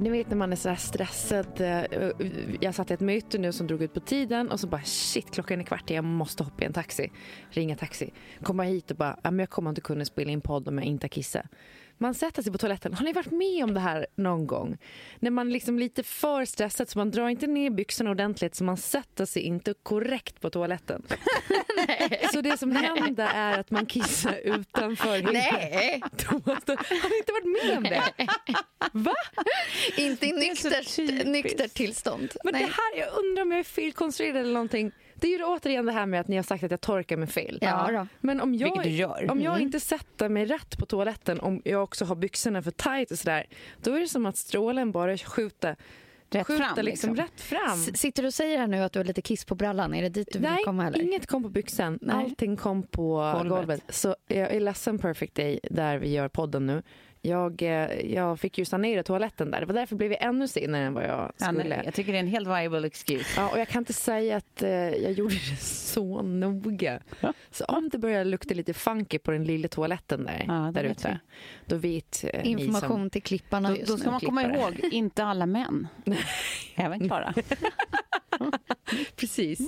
Ni vet när man är så här stressad. Eh, jag satt i ett möte nu som drog ut på tiden och så bara shit klockan är kvart jag måste hoppa i en taxi. Ringa taxi. Komma hit och bara men jag kommer inte kunna spela in podd om jag inte har kissat. Man sätter sig på toaletten. Har ni varit med om det här någon gång? När man liksom lite för stressad så man drar inte ner byxorna ordentligt så man sätter sig inte korrekt på toaletten. så det som händer är att man kissar utanför Nej. toaletten. Har ni inte varit med om det? Va? Inte i nyktert, nyktert tillstånd. Men Nej. det här, jag undrar om jag är felkonstruerad eller någonting. Det är ju återigen det här med att ni har sagt att jag torkar mig fel. Ja då. Men om jag, Vilket du gör. om jag Mm. inte sätter mig rätt på toaletten, om jag också har byxorna för tight och sådär, då är det som att strålen bara skjuter, Rätt skjuter fram, liksom, liksom. rätt fram. S- Sitter du och säger här nu att du har lite kiss på brallan? Är det dit du vill Nej, komma eller? inget kom på byxan. Nej. Allting kom på Golvet. golvet. Så jag är ledsen Perfect Day, där vi gör podden nu. Jag, eh, jag fick ju sanera toaletten där. Det var därför blev jag ännu senare än vad jag Ja, skulle. nej, jag tycker det är en helt viable excuse. Ja, och jag kan inte säga att eh, jag gjorde det så noga. Så om det börjar lukta lite funky på den lilla toaletten där, Ja, det där vet ute, då vet eh, Information som... till klipparna Då, just då ska man komma klippare. ihåg, inte alla män. Även Klara. Precis.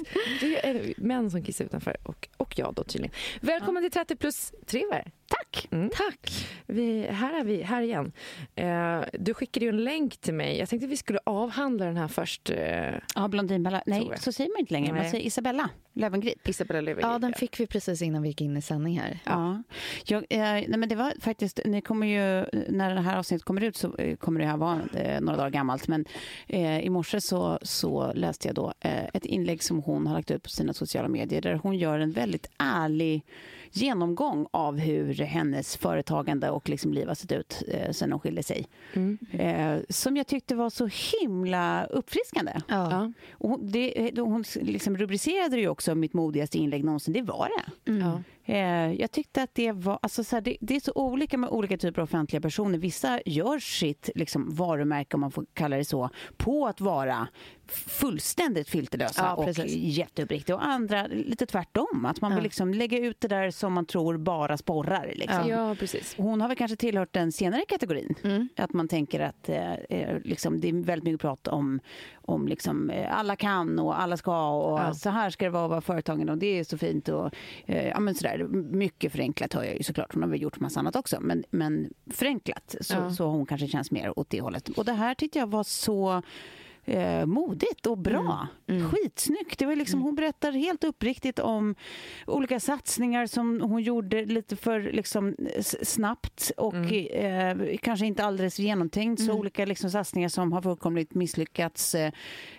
Det är män som kissar utanför och, och jag då tydligen. Välkommen till 30 plus Triver. Tack. Mm. Tack. Vi, här är vi, här igen. Eh, du skickade ju en länk till mig. Jag tänkte att vi skulle avhandla den här först. Eh, Ja, Blondinbella. Nej, så säger man inte längre. Man Nej. säger Isabella Löwengrip. Isabella Löwengrip. Ja, den fick vi precis innan vi gick in i sändning här. Ja. Jag, eh, nej, men det var faktiskt, ni kommer ju, när det här avsnittet kommer ut så eh, kommer det här vara eh, några dagar gammalt. Men eh, i morse så, så läste jag då ett inlägg som hon har lagt ut på sina sociala medier där hon gör en väldigt ärlig genomgång av hur hennes företagande och liksom liv har sett ut eh, sen hon skilde sig. Mm. Eh, som jag tyckte var så himla uppfriskande. Ja. Ja. Och hon, det, hon liksom rubricerade det ju också mitt modigaste inlägg någonsin. Det var det. Mm. Ja. Eh, jag tyckte att det var... Alltså så här, det, det är så olika med olika typer av offentliga personer. Vissa gör sitt liksom, varumärke, om man får kalla det så, på att vara fullständigt filterlösa Ja, och jätteuppriktiga. Och andra lite tvärtom. Att man Ja. vill liksom lägga ut det där som man tror bara sporrar. Liksom. ja, precis. Hon har väl kanske tillhört den senare kategorin. Mm. Att man tänker att eh, eh, liksom, det är väldigt mycket prat om, om liksom, eh, alla kan och alla ska och Ja. så här ska det vara att vara företagen och det är så fint. Och, eh, ja, men sådär. Mycket förenklat hör jag ju såklart. Hon har väl gjort massa annat också. Men, men förenklat så, Ja. så har hon kanske känns mer åt det hållet. Och det här tyckte jag var så eh, modigt och bra. Skitsnyggt. Det var liksom, Hon berättar helt uppriktigt om olika satsningar som hon gjorde lite för liksom, snabbt och eh, kanske inte alldeles genomtänkt. Så olika liksom, satsningar som har fullkomligt misslyckats. Eh,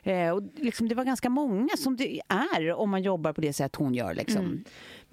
eh, och liksom, det var ganska många som det är om man jobbar på det sätt hon gör. Liksom.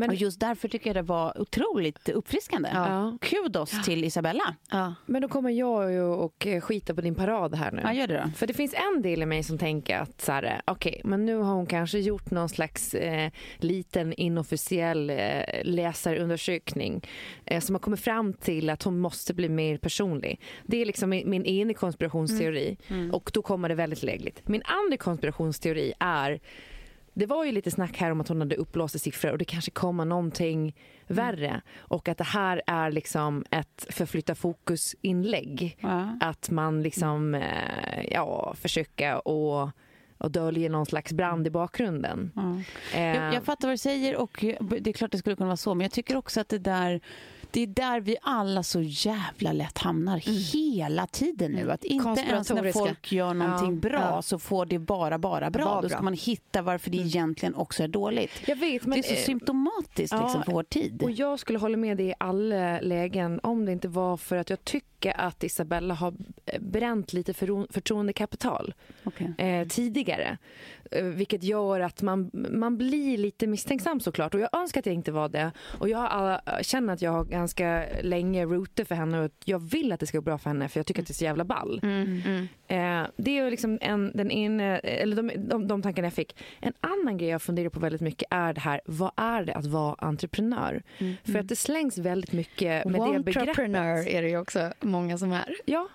Men- och just därför tycker jag det var otroligt uppfriskande. Ja. Kudos till Isabella. Ja. Men då kommer jag ju och eh, skita på din parad här nu. Ja, gör det då. För det finns en del i mig som tänker att så här, okej, men nu har hon kanske gjort någon slags eh, liten inofficiell eh, läsarundersökning eh, som har kommit fram till att hon måste bli mer personlig. Det är liksom min, min ena konspirationsteori och då kommer det väldigt lägligt. Min andra konspirationsteori är det var ju lite snack här om att hon hade uppblåsta siffror och det kanske kommer någonting värre och att det här är liksom ett förflytta fokus-inlägg. Ja. Att man liksom, eh, ja, försöker och och döljer någon slags brand i bakgrunden. Ja. Eh, Jag, jag fattar vad du säger och det är klart det skulle kunna vara så men jag tycker också att det där det är där vi alla så jävla lätt hamnar hela tiden nu. Att inte ens när folk gör någonting Ja. bra Ja. så får det bara, bara bra. Bara Då ska man hitta varför det egentligen också är dåligt. jag vet, men, det är så eh, symptomatiskt ja, liksom, för vår tid. Och jag skulle hålla med dig i alla lägen om det inte var för att jag tycker att Isabella har eh, bränt lite för, förtroendekapital Okej. eh, tidigare. Eh, vilket gör att man, man blir lite misstänksam såklart. Och jag önskar att jag inte var det. Och jag äh, känner att jag har ganska länge rootat för henne och jag vill att det ska gå bra för henne för jag tycker att det är så jävla ball. Eh, det är liksom en, den ena, eller de, de, de tankarna jag fick. En annan grej jag funderar på väldigt mycket är det här, vad är det att vara entreprenör? För att det slängs väldigt mycket med det begreppet. Entrepreneur är det ju också många som är. Ja,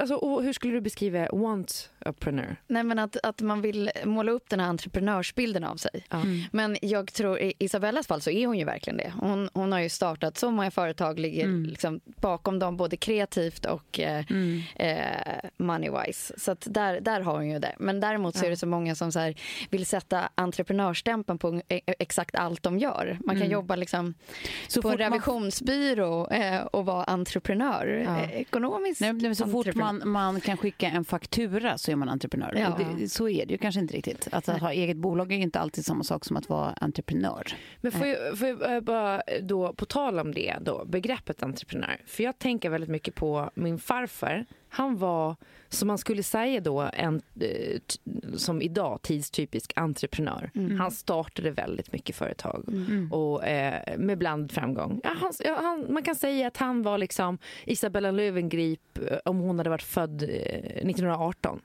alltså, hur skulle du beskriva want-apreneur? Nej, men att, att man vill måla upp den här entreprenörsbilden av sig. Ja. Men jag tror i Isabellas fall så är hon ju verkligen det. Hon, hon har ju startat så många företag, ligger liksom bakom dem både kreativt och eh, eh, money-wise. Så att där, där har hon ju det. Men däremot så är det så många som så här vill sätta entreprenörsstämpeln på e- exakt allt de gör. Man kan jobba liksom Så på en fort man- revisionsbyrå eh, och vara entreprenör. Ja. Eh, ekonomiskt Nej, men så fort entreprenör. man, man kan skicka en faktura så är man entreprenör. Ja. Det, så är det ju kanske inte riktigt. Att, att ha eget bolag är inte alltid samma sak som att vara entreprenör. Men får jag, får jag eh, bara då, på tal om det då, begreppet entreprenör. För jag tänker väldigt mycket på min farfar. Han var, som man skulle säga då, en, eh, som idag tidstypisk entreprenör. Han startade väldigt mycket företag och eh, med bland framgång. Ja, han, ja, han, man kan säga att han var liksom Isabella Löwengrip eh, om hon hade varit född eh, 1918.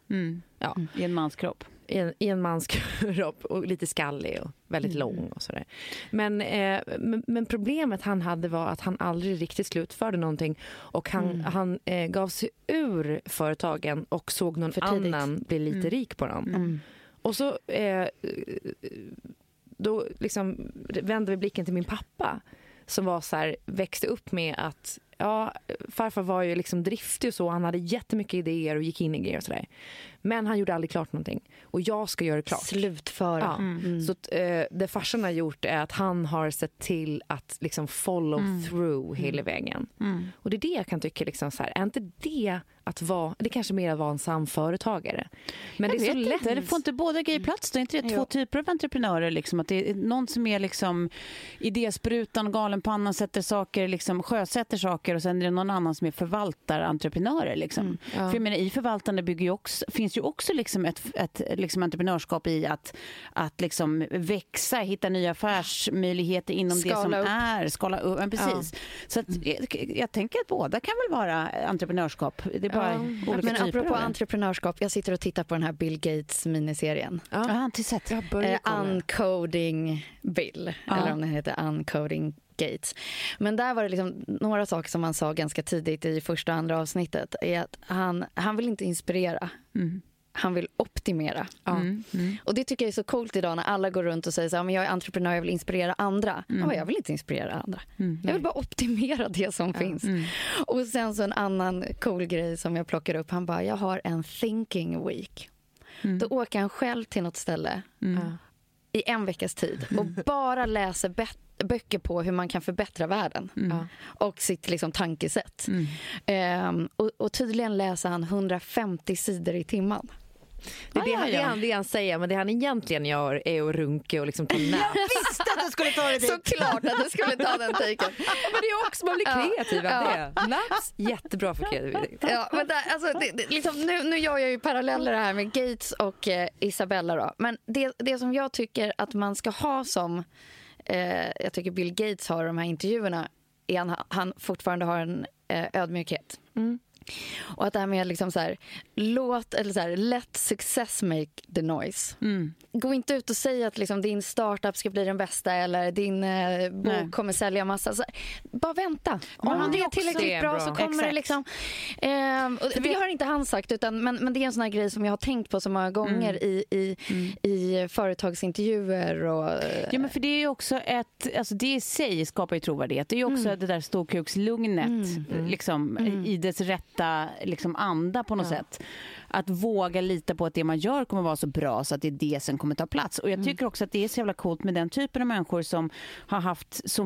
Ja I en mans kropp. I en, i en mans kropp och lite skallig och väldigt lång och sådär. Men, eh, men, men problemet han hade var att han aldrig riktigt slutförde någonting och han, han eh, gav sig ur företagen och såg någon annan bli lite rik på dem. Och så eh, då liksom vände vi blicken till min pappa som var så här, växte upp med att ja, farfar var ju liksom driftig och så. Han hade jättemycket idéer och gick in i grejer och sådär. Men han gjorde aldrig klart någonting. Och jag ska göra det klart. Slutföra. Ja. Så att, eh, det farsan har gjort är att han har sett till att liksom follow through hela vägen. Och det är det jag kan tycka, liksom så här, är inte det att vara, det kanske mer att vara en sann företagare. Men jag det är så lätt. inte, det får inte båda grejer plats då? Är inte det två typer av entreprenörer? Liksom? Att det är någon som är liksom idésprutan, galenpannan, sätter saker, liksom, sjösätter saker och sen är det någon annan som är förvaltarentreprenörer. Liksom. För jag menar, I förvaltande bygger också, finns ju också liksom ett, ett liksom entreprenörskap i att, att liksom växa, hitta nya affärsmöjligheter inom det som Skala upp. är. Skala upp. Men precis. Så att, jag, jag tänker att båda kan väl vara entreprenörskap. Det är bara Ja. olika Men typer apropå entreprenörskap, jag sitter och tittar på den här Bill Gates miniserien. Jag har inte sett. Eh. Uncoding Bill, Ja. eller om den heter Uncoding Gates. Men där var det liksom några saker som han sa ganska tidigt i första och andra avsnittet. Är att han, han vill inte inspirera, han vill optimera. Ja. Och det tycker jag är så coolt idag när alla går runt och säger så här, men jag är entreprenör, jag vill inspirera andra. Ja, jag vill inte inspirera andra. Jag vill bara optimera det som finns. Och sen så en annan cool grej som jag plockar upp. Han bara, jag har en thinking week. Då åker han själv till något ställe i en veckas tid och bara läser böcker på hur man kan förbättra världen och sitt liksom, tankesätt. Ehm, och, och tydligen läser han 150 sidor i timmen. Det är Ah, det, ja, han, det, ja. han, det han säger, men det han egentligen gör är att runka och liksom ta nap. visste att du skulle ta det dit. Såklart att du skulle ta den taken. men det är också, man blir Ja. kreativ av Ja. det. Naps, jättebra för kreativitet. Ja, men där, alltså, det, det, liksom, nu, nu gör jag ju paralleller här med Gates och eh, Isabella. Då. Men det, det som jag tycker att man ska ha som... Eh, jag tycker Bill Gates har de här intervjuerna är han, han fortfarande har en eh, ödmjukhet. Och att det här med liksom så här, låt, eller så här, let success make the noise. Gå inte ut och säg att liksom din startup ska bli den bästa eller din eh, bok Nej. kommer sälja massa. Så, bara vänta. Om det är tillräckligt Det är bra, bra. så kommer det Exakt. liksom... Ehm, och det har inte han sagt, utan, men, men det är en sån här grej som jag har tänkt på så många gånger i, i, i företagsintervjuer. Och, eh, Ja, men för det är ju också ett, alltså det i sig skapar ju trovärdighet. Det är också det där storkukslugnet liksom, i dess rätta liksom, anda på något sätt. Att våga lita på att det man gör kommer vara så bra så att det är det som kommer ta plats. Och jag tycker också att det är så jävla coolt med den typen av människor som har haft så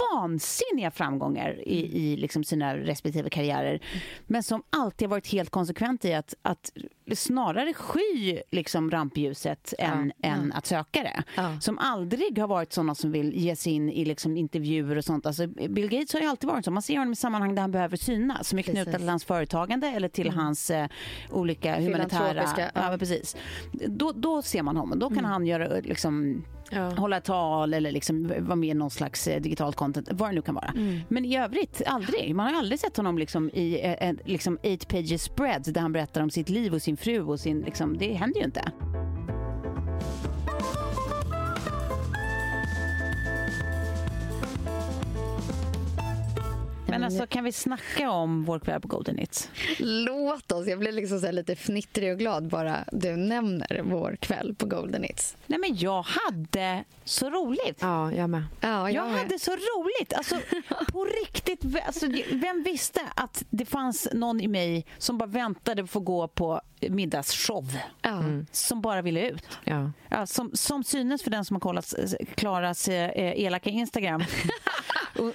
vansinniga framgångar i, i liksom sina respektive karriärer. Men som alltid har varit helt konsekvent i att, att snarare sky liksom rampljuset än, än att söka det. Ja. Som aldrig har varit såna som vill ge sig in i liksom intervjuer och sånt. Alltså Bill Gates har ju alltid varit så. Man ser honom i sammanhang där han behöver synas. Som är knutet till hans företagande eller till hans eh, olika humanitära... Filantropiska, ja. Ja, men precis. Då, då ser man honom. Då kan han göra eh, liksom Ja. hålla tal eller liksom vara med i någon slags eh, digitalt content, vad det nu kan vara. Men i övrigt, aldrig. Man har aldrig sett honom liksom i eh, en liksom eight pages spread där han berättar om sitt liv och sin fru och sin, liksom, det händer ju inte. Men alltså kan vi snacka om vår kväll på Golden Hits? Låt oss. Jag blir liksom så lite fnittrig och glad bara du nämner vår kväll på Golden Hits. Nej men jag hade så roligt. Ja, jag med. Ja, Jag med. hade så roligt. Alltså, på riktigt. Alltså, vem visste att det fanns någon i mig som bara väntade på att få gå på middagsshow? Ja. Som bara ville ut. Ja. Ja, som, som synes för den som har kollat Klaras eh, elaka Instagram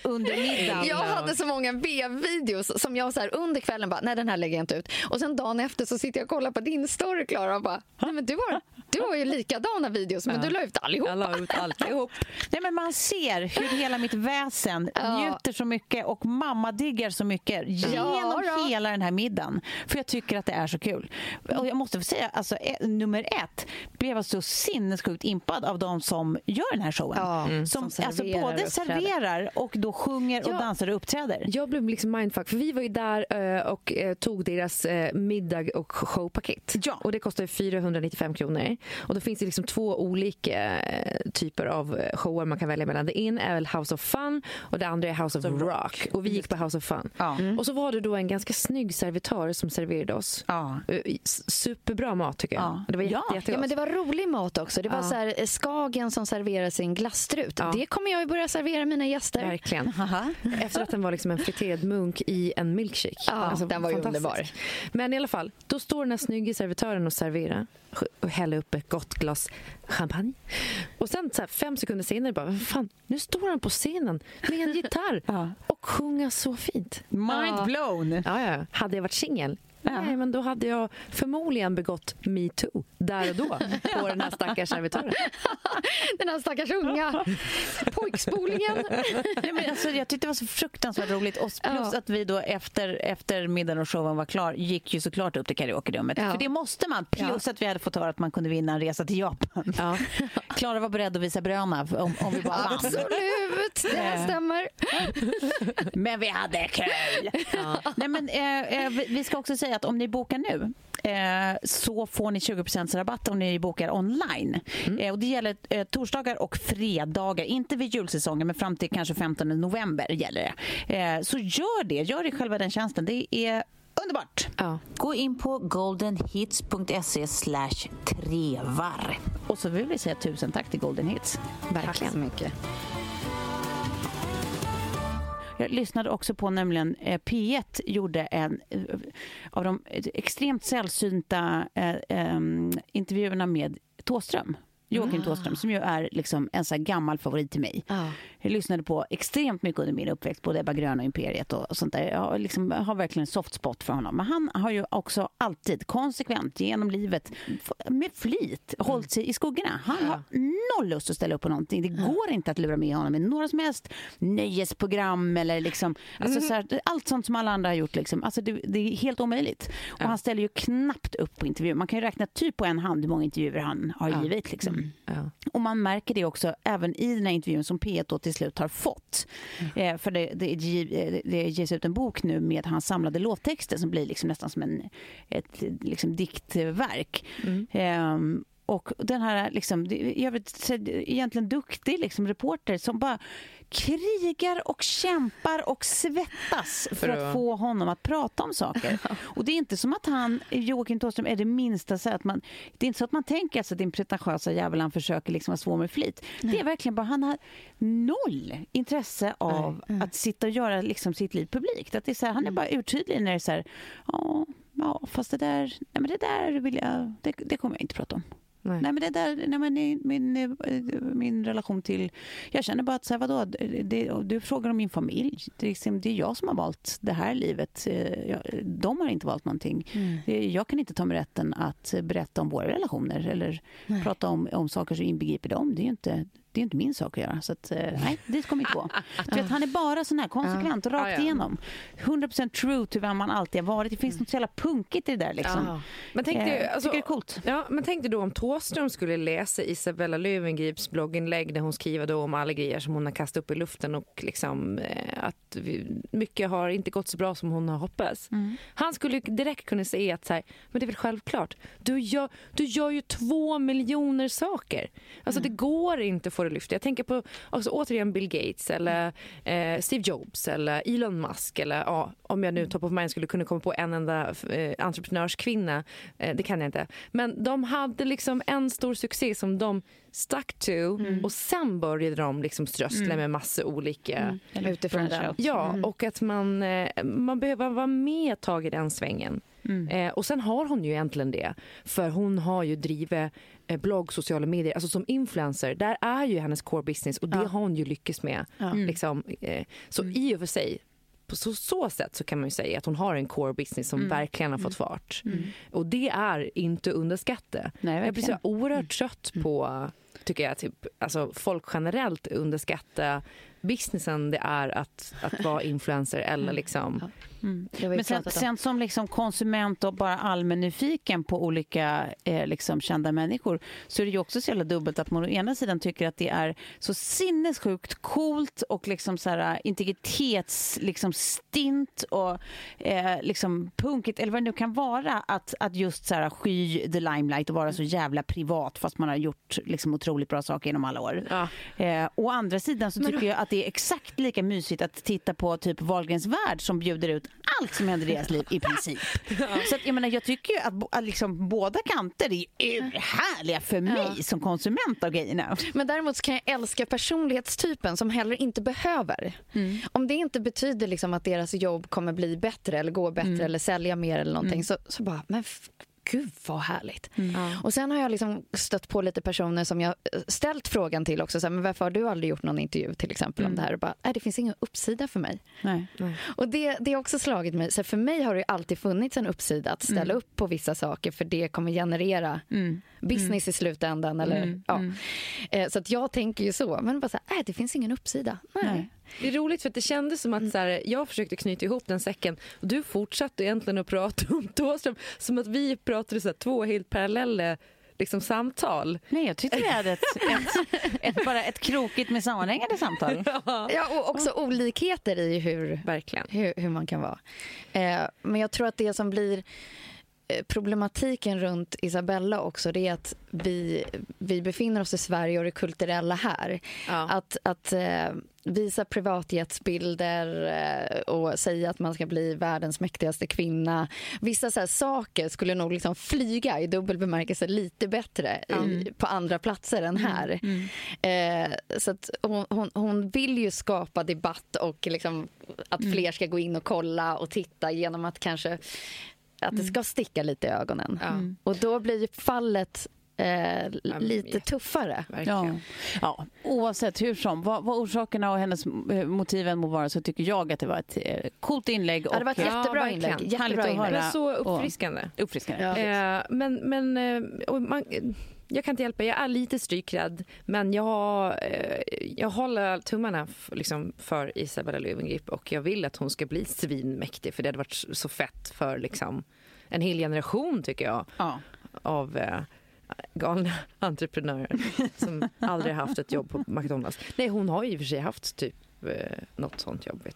under middagen. Jag hade så många B-videos som jag så här under kvällen bara, nej den här lägger jag inte ut. Och sen dagen efter så sitter jag och kollar på din story Klara och bara, nej men du har, du har ju likadana videos men du la ut allihopa. Jag la ut alltihop. Nej, men man ser hur hela mitt väsen Ja. njuter så mycket och mamma diggar så mycket genom då. hela den här middagen. För jag tycker att det är så kul. Och jag måste få säga, alltså, eh, nummer ett blev jag så sinnessjukt impad av de som gör den här showen. Ja, mm. som som alltså, serverar både och uppträder. serverar och då sjunger och Ja. dansar och uppträder. Jag blev liksom mindfuck, för vi var ju där eh, och eh, tog deras eh, middag och showpaket. Ja. Och det kostar 495 kronor. Och då finns det liksom två olika typer av shower man kan välja mellan. Det ena är väl House of Fun och det andra är House of rock. Och vi gick på House of Fun. Ja. Och så var det då en ganska snygg servitör som serverade oss. Ja. Superbra mat tycker jag. Ja. Det var jätte, Ja. jättegott. Ja, men det var rolig mat också. Det var Ja. så här, Skagen som serverar sin glasstrut. Ja. Det kommer jag ju börja servera mina gäster. Verkligen. Efter att den var liksom en friterad munk i en milkshake. Alltså, Ja, den var ju underbar. Men i alla fall, då står den här snygga servitören och serverar och häller upp ett gott glas champagne. Och sen så här, fem sekunder senare bara, "Vad fan, nu står han på scenen med en gitarr och sjunger så fint. Mind blown! Ja, ja. Hade jag varit singel, nej, men då hade jag förmodligen begått metoo där och då på den här stackars servitören. Den här stackars unga pojkspolingen. Nej, men alltså, jag tyckte det var så fruktansvärt roligt. Och plus Ja. att vi då efter, efter middagen och showen var klar gick ju såklart upp till karaokerummet. Ja. För det måste man. Plus att vi hade fått höra att man kunde vinna en resa till Japan. Ja. Klara var beredd att visa bröna om, om vi bara vann. Absolut, det här stämmer. Men vi hade kul! Nej, men, eh, eh, vi ska också säga att om ni bokar nu eh, så får ni 20% rabatt om ni bokar online. Eh, och det gäller eh, torsdagar och fredagar. Inte vid julsäsongen, men fram till kanske 15 november gäller det. Så gör det. Gör det själva den tjänsten. Det är underbart. Ja. Gå in på goldenhits.se slash trevar. Och så vill vi säga tusen tack till Golden Hits. Tack så mycket. Jag lyssnade också på nämligen eh, P1 gjorde en eh, av de extremt sällsynta eh, eh intervjuerna med Tåström. Joakim Thåström, som ju är liksom en så gammal favorit till mig. Ja. Jag lyssnade på extremt mycket under min uppväxt, både Ebba Grön och Imperiet och, sånt där. Jag har, liksom, har verkligen en soft spot för honom. Men han har ju också alltid konsekvent genom livet med flit hållit sig i skuggorna. Han har noll lust att ställa upp på någonting. Det går inte att lura med honom i några som helst nöjesprogram eller liksom, alltså så här, allt sånt som alla andra har gjort. Liksom. Alltså det, det är helt omöjligt. Och han ställer ju knappt upp på intervjuer. Man kan ju räkna typ på en hand hur många intervjuer han har givit. Liksom. Ja. Och man märker det också även i den här intervjun som P1 då till slut har fått. Eh, för det, det, det, ges ut en bok nu med hans samlade låttexter som blir liksom nästan som en, ett liksom diktverk. Ehm, och den här liksom, vet, så- egentligen duktig liksom, reporter som bara krigar och kämpar och svettas för, att få honom att prata om saker. Och det är inte som att han, Joakim Thåström, är det minsta så att man, det är inte så att man tänker att din pretentiösa jävel han försöker liksom vara svår med flit. Det är verkligen bara, han har noll intresse av att sitta och göra liksom sitt liv publikt. Att det är så här, han är bara urtydlig när det är så här, ja, ja, fast det där, nej men det där vill jag, det, det kommer jag inte prata om. Nej. Nej men det där, nej men min, eh, min relation till, jag känner bara att så här, vadå, det, du frågar om min familj, det är, liksom, det är jag som har valt det här livet, Eh, de har inte valt någonting. Det- Jag kan inte ta mig rätten att berätta om våra relationer eller prata om, om saker som inbegriper dem, det är ju inte det är inte min sak att göra. Så att, eh, nej, det kommer inte gå. Du vet, han är bara sån här konsekvent och rakt Ja, ja. igenom. 100% true till vem man alltid har varit. Det finns något så jävla punkigt i det där. Liksom. Ja. Men tänk dig, Eh, alltså, tycker det är coolt. Ja, men tänk dig då om Thåström skulle läsa Isabella Löwengrips blogginlägg där hon skriver om alla grejer som hon har kastat upp i luften och liksom, eh, att mycket har inte gått så bra som hon har hoppats. Mm. Han skulle direkt kunna säga att så här, men det är väl självklart, du gör, du gör ju två miljoner saker. Alltså Mm. det går inte att få det lyft. Jag tänker på alltså, återigen Bill Gates eller eh, Steve Jobs eller Elon Musk eller ja, om jag nu top of mind skulle kunna komma på en enda eh, entreprenörskvinna, eh, det kan jag inte. Men de hade liksom en stor succé som de stuck to och sen började de liksom strössla med massa olika Utifrån Branch den. out. Ja, och att man, eh, man behöver vara med ett tag i den svängen. Eh, och sen har hon ju egentligen det. För hon har ju drivit eh, blogg, sociala medier, alltså som influencer. Där är ju hennes core business och det har hon ju lyckats med. Liksom, eh, så i och för sig, på så, så sätt så kan man ju säga att hon har en core business som verkligen har fått fart. Och det är inte underskatta. Nej, jag blir så oerhört trött på, tycker jag, typ, alltså folk generellt underskatta businessen det är att, att vara influencer eller liksom... Det har vi Men sen, sen som liksom konsument och bara allmännyfiken på olika eh, liksom kända människor så är det ju också så jävla dubbelt att man å ena sidan tycker att det är så sinnessjukt coolt och liksom så här integritets liksom stint och eh, liksom punkigt eller vad det nu kan vara att, att just så här sky the limelight och vara så jävla privat fast man har gjort liksom otroligt bra saker genom alla år. Ja. Eh, å andra sidan så tycker jag att det är exakt lika mysigt att titta på typ Wahlgrens värld som bjuder ut allt som händer i deras liv i princip. Så att, jag, menar, jag tycker ju att, att liksom, båda kanter är härliga för mig som konsument av grejerna. Men däremot kan jag älska personlighetstypen som heller inte behöver. Om det inte betyder liksom att deras jobb kommer bli bättre eller gå bättre eller sälja mer eller någonting så, så bara, men gud vad härligt. Och sen har jag liksom stött på lite personer som jag eh, ställt frågan till också, så här, men varför har du aldrig gjort någon intervju till exempel om det här? Och bara, nej det finns ingen uppsida för mig. Nej. Och det, det har också slagit mig. Så för mig har det alltid funnits en uppsida att ställa upp på vissa saker för det kommer generera business i slutändan. Eller, ja. Eh, Så att jag tänker ju så. Men bara så här, äh, det finns ingen uppsida. Nej. Nej. Det är roligt för att det kändes som att så här, jag försökte knyta ihop den säcken och du fortsatte egentligen att prata om Thåström som att vi pratade så här, två helt parallella liksom, samtal. Nej, jag tyckte vi hade ett, ett, ett, bara ett krokigt med sammanhängande samtal. Ja, och också olikheter i hur, Verkligen. hur, hur man kan vara. Eh, men jag tror att det som blir problematiken runt Isabella också det är att vi, vi befinner oss i Sverige och det kulturella här. Ja. Att, att eh, visa privatjetsbilder eh, och säga att man ska bli världens mäktigaste kvinna. Vissa så saker skulle nog liksom flyga i dubbel bemärkelse lite bättre i, på andra platser än här. Eh, så att hon, hon, hon vill ju skapa debatt och liksom att fler ska gå in och kolla och titta genom att kanske att det ska sticka lite i ögonen. Och då blir ju fallet eh, lite ja. tuffare. Ja. ja, oavsett hur som, vad, vad orsakerna och hennes eh, motiven må vara så tycker jag att det var ett eh, coolt inlägg. Ja, det var ett och, Ja, jättebra verkligen. inlägg. Jättebra inlägg. Var så och- uppfriskande. uppfriskande. Ja. Eh, men men eh, och man, jag kan inte hjälpa, jag är lite strykrädd men jag, eh, jag håller tummarna liksom, för Isabella Löwengrip och jag vill att hon ska bli svinmäktig för det hade varit så fett för liksom, en hel generation tycker jag Ja. av eh, galna entreprenörer som aldrig haft ett jobb på McDonalds. Nej, hon har ju i och för sig haft typ eh, något sånt jobb.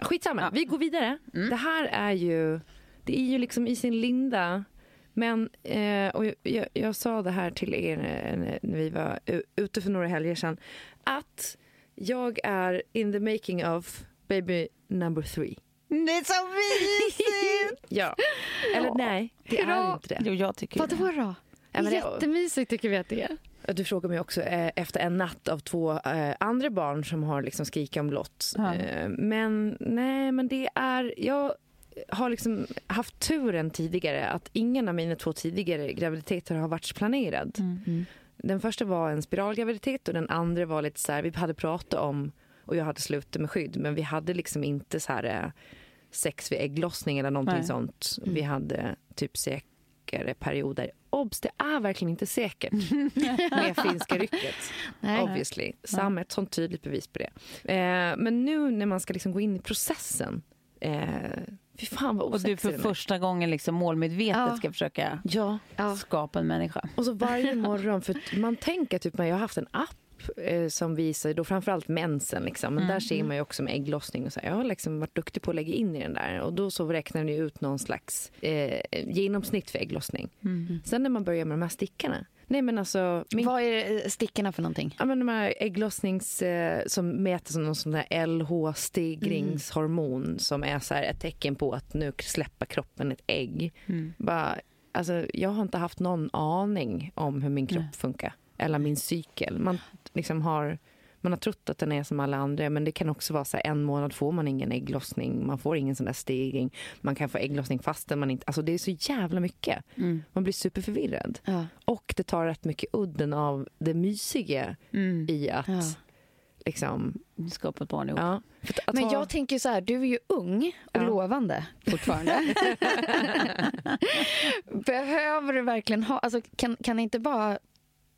Skitsamma, Ja. vi går vidare. Det här är ju, det är ju liksom i sin linda. Men, eh, och jag, jag, jag sa det här till er eh, när vi var ute för några helger sedan, att jag är in the making of baby number three. Det är så mysigt! Ja. Eller nej, det är Hurra! inte det. jo, jag tycker Vadå då? Ja, men det- Jättemysigt tycker vi att det är. Du frågar mig också eh, efter en natt av två eh, andra barn som har liksom skrikit om lott. Ja. Eh, men nej, men det är... Jag har liksom haft turen tidigare att ingen av mina två tidigare graviditeter har varit planerad. Den första var en spiralgraviditet och den andra var lite så här, vi hade pratat om och jag hade slutat med skydd men vi hade liksom inte så här eh, sex vid ägglossning eller någonting Nej. sånt. Vi hade typ säkrare perioder. Obs, det är verkligen inte säkert med finska rycket. Nej. Obviously. Sam är ett sånt tydligt bevis på det. Eh, men nu när man ska liksom gå in i processen. Eh, fy fan vad Och du för första gången liksom målmedvetet Ja. ska försöka Ja. Skapa en människa. Och så varje morgon, för man tänker typ, jag har haft en app som visar då framförallt mensen liksom. Men där ser man ju också med ägglossning och så. här. Jag har liksom varit duktig på att lägga in i den där och då så räknar den ut någon slags eh, genomsnitt för ägglossning. Sen när man börjar med de här stickarna. Nej men alltså, min Vad är eh, stickorna för någonting? Ja, men de här ägglossnings eh, som mäter som någon sån där LH-stegringshormon som är så här ett tecken på att nu släpper kroppen ett ägg. Bara, alltså, jag har inte haft någon aning om hur min kropp Nej. funkar eller min cykel. Man, liksom har, man har trott att den är som alla andra men det kan också vara så här, en månad får man ingen ägglossning, man får ingen sån där stegring. Man kan få ägglossning fastän man inte... Alltså det är så jävla mycket. Man blir superförvirrad. Ja. Och det tar rätt mycket udden av det mysiga i att Ja. liksom... Skapa ett barn ihop. Ja, att, att Men ha- jag tänker så här, du är ju ung och Ja. lovande fortfarande. Behöver du verkligen ha, alltså kan, kan det inte bara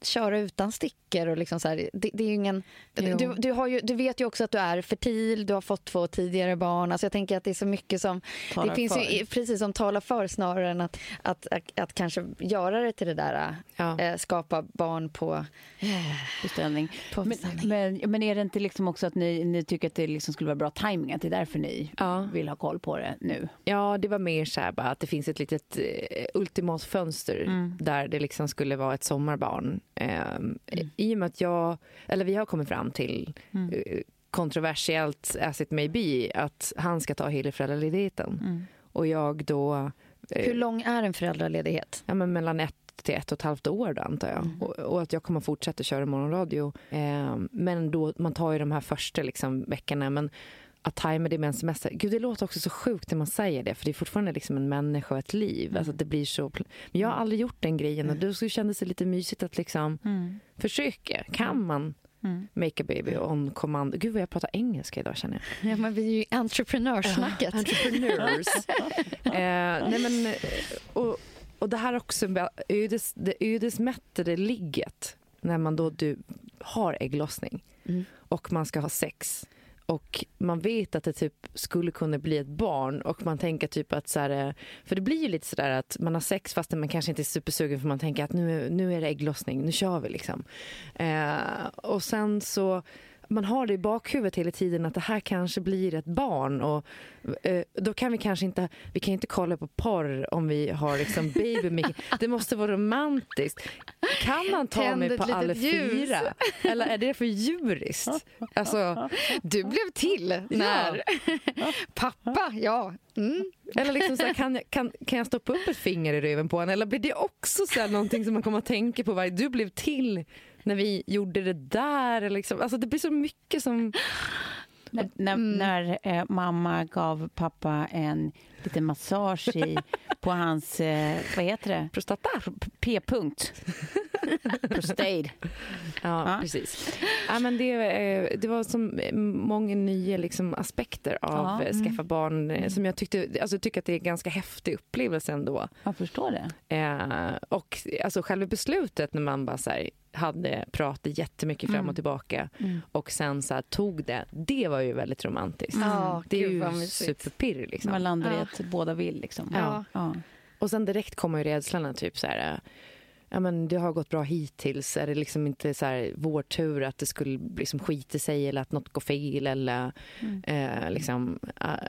köra utan stickor och liksom så här, det, det är ingen, du, du, har ju, du vet ju också att du är fertil, du har fått två tidigare barn, alltså jag tänker att det är så mycket som, Talar det finns för. ju precis som talar för snarare än att, att, att, att kanske göra det till det där, Ja. eh, skapa barn på, beställning. på Men, men, men är det inte liksom också att ni, ni tycker att det liksom skulle vara bra timing att det är därför ni Ja. vill ha koll på det nu? Ja, det var mer så här bara att det finns ett litet eh, ultimat fönster Mm. där det liksom skulle vara ett sommarbarn. Ehm, I och med att jag, eller vi har kommit fram till Mm. eh, kontroversiellt as it may be att han ska ta hela föräldraledigheten. Mm. Och jag då... eh, Hur lång är en föräldraledighet? Ja, men mellan ett till ett och ett halvt år då, antar jag. Och, och att jag kommer fortsätta köra morgonradio. Eh, men då, man tar ju de här första liksom, veckorna. Men att tajma det med en semester. Gud, det låter också så sjukt när man säger det. För det är fortfarande liksom en människa och ett liv. Alltså, att det blir så... Men jag har aldrig gjort den grejen. Och då kändes det lite mysigt att liksom försöka. Kan man make a baby on command? Gud vad jag pratar engelska idag känner jag. Ja, men vi är ju entreprenörssnacket. Entrepreneurs. eh, nej men, och, och det här också ödes, det ödesmättade ligget när man då du har ägglossning Mm. och man ska ha sex och man vet att det typ skulle kunna bli ett barn och man tänker typ att så här, eh, för det blir ju lite sådär att man har sex fast man kanske inte är supersugen för man tänker att nu, nu är det ägglossning, nu kör vi liksom. Eh, och sen så man har det i bakhuvudet hela tiden att det här kanske blir ett barn och eh, då kan vi kanske inte, vi kan inte kolla på porr om vi har liksom baby. Det måste vara romantiskt. Kan man ta Tänd mig på alla ljus. fyra? Eller är det för djuriskt? Alltså, Du blev till när... Pappa, ja. Mm. eller liksom så här, kan, jag, kan, kan jag stoppa upp ett finger i röven på henne? Eller blir det också så här någonting som man kommer att tänka på varje Du blev till när vi gjorde det där. Liksom. Alltså, det blir så mycket som... När, när, när eh, mamma gav pappa en liten massage i, på hans, eh, vad heter det? Prostata. P-punkt. Prostade. Ja, Ja. precis. Ja, men det, eh, det var som eh, många nya liksom, aspekter av Ja, ja, skaffa barn eh, som jag tyckte, alltså, tycker att det är en ganska häftig upplevelse ändå. Jag förstår det. Eh, och alltså, själva beslutet när man bara så här, hade pratat jättemycket fram Mm. och tillbaka och sen så här, tog det, det var ju väldigt romantiskt. Ja, Det är ju superpirr liksom. Man landar i Ja. Att båda vill. Liksom. Ja. Ja. Och sen direkt kommer ju rädslan typ så här, ja men det har gått bra hittills, är det liksom inte så här vår tur att det skulle liksom skita sig eller att något går fel eller eh, liksom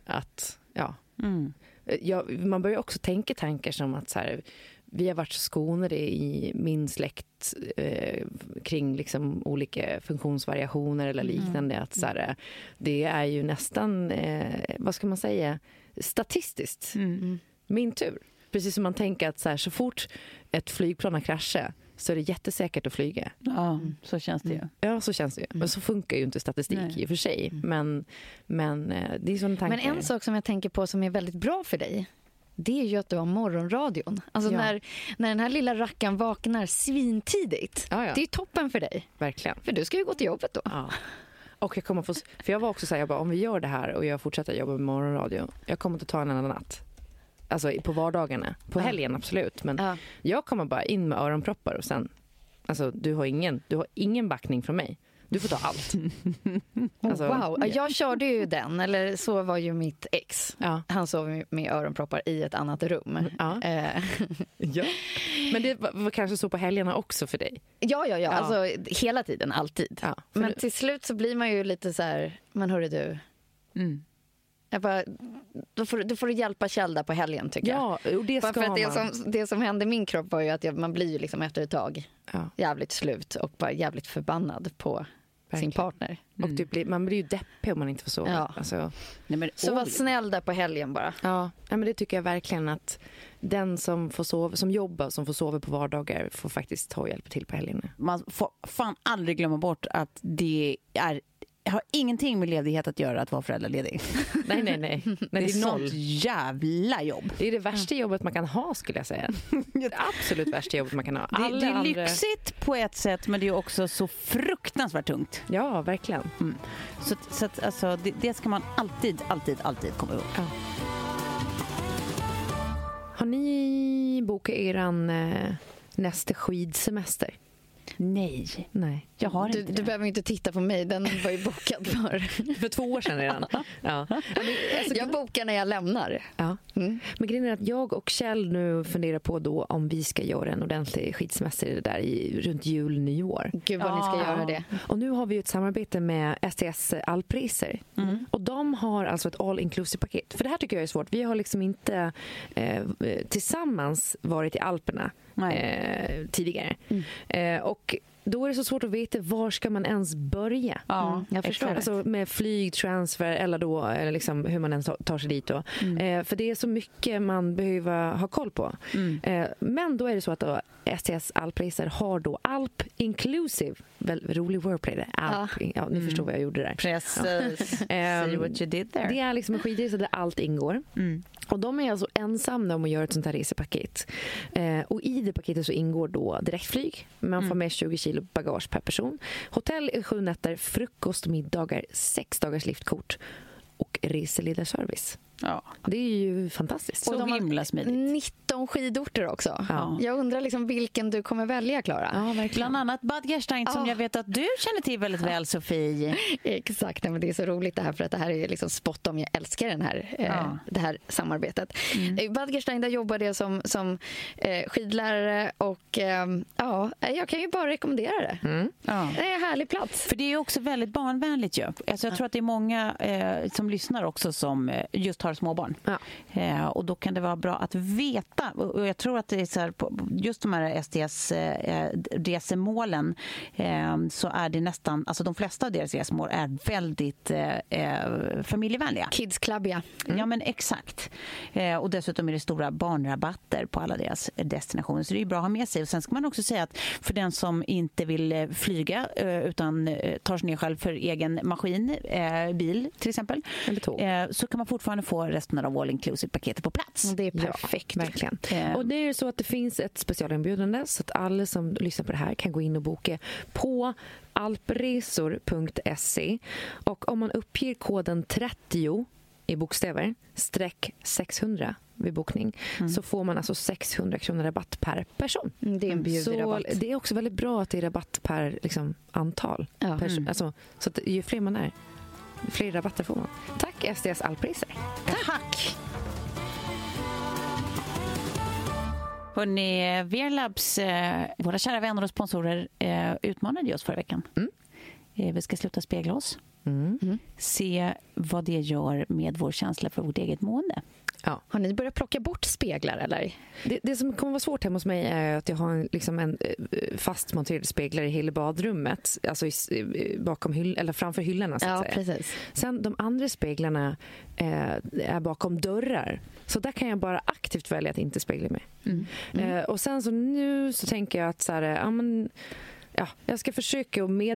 att, ja. Mm. ja. Man börjar också tänka tankar som att så här, vi har varit så skonade i min släkt eh, kring liksom olika funktionsvariationer eller liknande. Att så här, det är ju nästan, eh, vad ska man säga, statistiskt Mm. min tur. Precis som man tänker att så, här, så fort ett flygplan har kraschat så är det jättesäkert att flyga. Ja, så känns det ju. Ja, så känns det ju. Men så funkar ju inte statistik Nej. i och för sig. Men, men eh, det är sådana tankar. Men en sak som jag tänker på som är väldigt bra för dig det är ju att du har morgonradion. Alltså Ja. när, när den här lilla rackaren vaknar svintidigt. Ja, ja. Det är toppen för dig. Verkligen. För du ska ju gå till jobbet då. Och jag kommer få, för jag var också så här, jag bara, om vi gör det här och jag fortsätter jobba med morgonradio, jag kommer inte ta en annan natt. Alltså på vardagarna. På helgen absolut. Men Ja. jag kommer bara in med öronproppar och sen, alltså du har ingen, du har ingen backning från mig. Du får ta allt. Alltså, wow, Ja, jag körde ju den, eller så var ju mitt ex. Ja. Han sov med- öronproppar i ett annat rum. Ja. Eh, ja. Men det var, kanske så på helgerna också för dig? ja, ja, ja, Ja. alltså hela tiden, alltid. Ja, Men du- till slut så blir man ju lite så här, men hörru du, Mm. jag bara, då, får, då får du hjälpa Kjell där på helgen tycker jag. Ja, och det Bara ska för att det man. som, det som hände i min kropp var ju att jag, man blir ju liksom efter ett tag Ja, jävligt slut och bara jävligt förbannad på sin partner. och det blir, man blir ju deppig om man inte får sova. Ja. Alltså, Nej, men, Så var snäll där på helgen bara. ja, ja, men det tycker jag verkligen att den som, får sova, som jobbar som får sova på vardagar får faktiskt ta och hjälpa till på helgerna. Man får fan aldrig glömma bort att det är har ingenting med ledighet att göra att vara föräldraledig. Nej, nej, nej. nej Det det, är noll. sånt jävla jobb. Det är det värsta jobbet man kan ha skulle jag säga. Det absolut värsta jobbet man kan ha. Det, Alla det är andra- lyxigt på ett sätt men det är också så fruktansvärt tungt. Ja, verkligen. Så, så att, alltså, det, det ska man alltid, alltid, alltid komma ihåg. Har ni bokat eran eh, nästa skidsemester? Nej, Nej. jag har Du, inte du det. behöver inte titta på mig, den var ju bokad för. För två år sedan redan. ja. Ja, alltså, Jag bokar när jag lämnar. ja. Mm. Men grejen är att jag och Kjell nu funderar på då om vi ska göra en ordentlig skidsemester där i, runt jul, nyår. Gud vad ni ska Ja. göra det. Och nu har vi ju ett samarbete med STS Alpriser. Och de har alltså ett all inclusive paket. För det här tycker jag är svårt. Vi har liksom inte eh, tillsammans varit i Alperna. Eh, tidigare. Eh, och då är det så svårt att veta var ska man ens börja. Ja, Mm, jag förstår. Alltså med flyg, transfer eller då, eller liksom hur man än ta- tar sig dit. Då. Eh, för det är så mycket man behöver ha koll på. Eh, men då är det så att då, STS Alpriser har då Alp Inclusive. Väl, rolig wordplay där. Alp, ja. ni förstår vad jag gjorde där. Precis. Ehm, See what you did there. Det är liksom en skidresa där allt ingår. Mm. Och De är alltså ensamma om att göra ett sånt här resepaket. Eh, och I det paketet så ingår då direktflyg. Man Mm. får med 20 kilo bagage per person. Hotell i sju nätter, frukost, middagar, sex dagars liftkort och reseledarservice. Ja. Det är ju fantastiskt. Så de himla smidigt. 19 skidorter också. Ja. Jag undrar liksom vilken du kommer välja, Klara. Ja, verkligen. Bland annat Bad Gerstein som Ja. jag vet att du känner till väldigt väl, Sofie. Exakt, Nej, men det är så roligt det här för att det här är liksom spot on. Jag älskar den här, eh, det här samarbetet. I Bad Gerstein där jobbade jag som, som eh, skidlärare och eh, ja, jag kan ju bara rekommendera det. Ja. Det är en härlig plats. För det är ju också väldigt barnvänligt ju. Alltså jag tror att det är många eh, som lyssnar också som eh, just har småbarn. Ja. Eh, och då kan det vara bra att veta. Och jag tror att det är så här, just de här STS-resemålen eh, så är det nästan, alltså de flesta av deras resmål är väldigt eh, eh, familjevänliga. Kids Club, ja. Ja, men exakt. Eh, och dessutom är det stora barnrabatter på alla deras destinationer. Så det är bra att ha med sig. Och sen ska man också säga att för den som inte vill eh, flyga eh, utan eh, tar sig ner själv för egen maskin, eh, bil till exempel, eh, så kan man fortfarande få få resten av all inclusive-paketet på plats. Det är perfekt. Ja, verkligen. Eh. Och det är ju så att det finns ett specialinbjudande så att alla som lyssnar på det här kan gå in och boka på alpresor.se och om man uppger koden 30 i bokstäver, streck 600 vid bokning, så får man alltså 600 kronor rabatt per person. Mm, Det är en bjudig Så rabatt. det är också väldigt bra att det är rabatt per liksom, antal. Ja. Pers- alltså, så att ju fler man är, fler rabatter får man. Tack SDS Allpriser. Tack! Hörrni, Verlabs, eh, våra kära vänner och sponsorer, eh, utmanade oss förra veckan. Eh, vi ska sluta spegla oss. Se vad det gör med vår känsla för vårt eget mående. Ja. Har ni börjat plocka bort speglar eller? Det, det som kommer vara svårt hemma hos mig är att jag har en, liksom en eh, fastmonterad speglar i hela badrummet, alltså i, bakom hyll, eller framför hyllorna. Så att Ja, säga. precis. Sen de andra speglarna eh, är bakom dörrar. Så där kan jag bara aktivt välja att inte spegla mig. Eh, och sen så nu så tänker jag att så här, ja, men, ja, jag ska försöka att med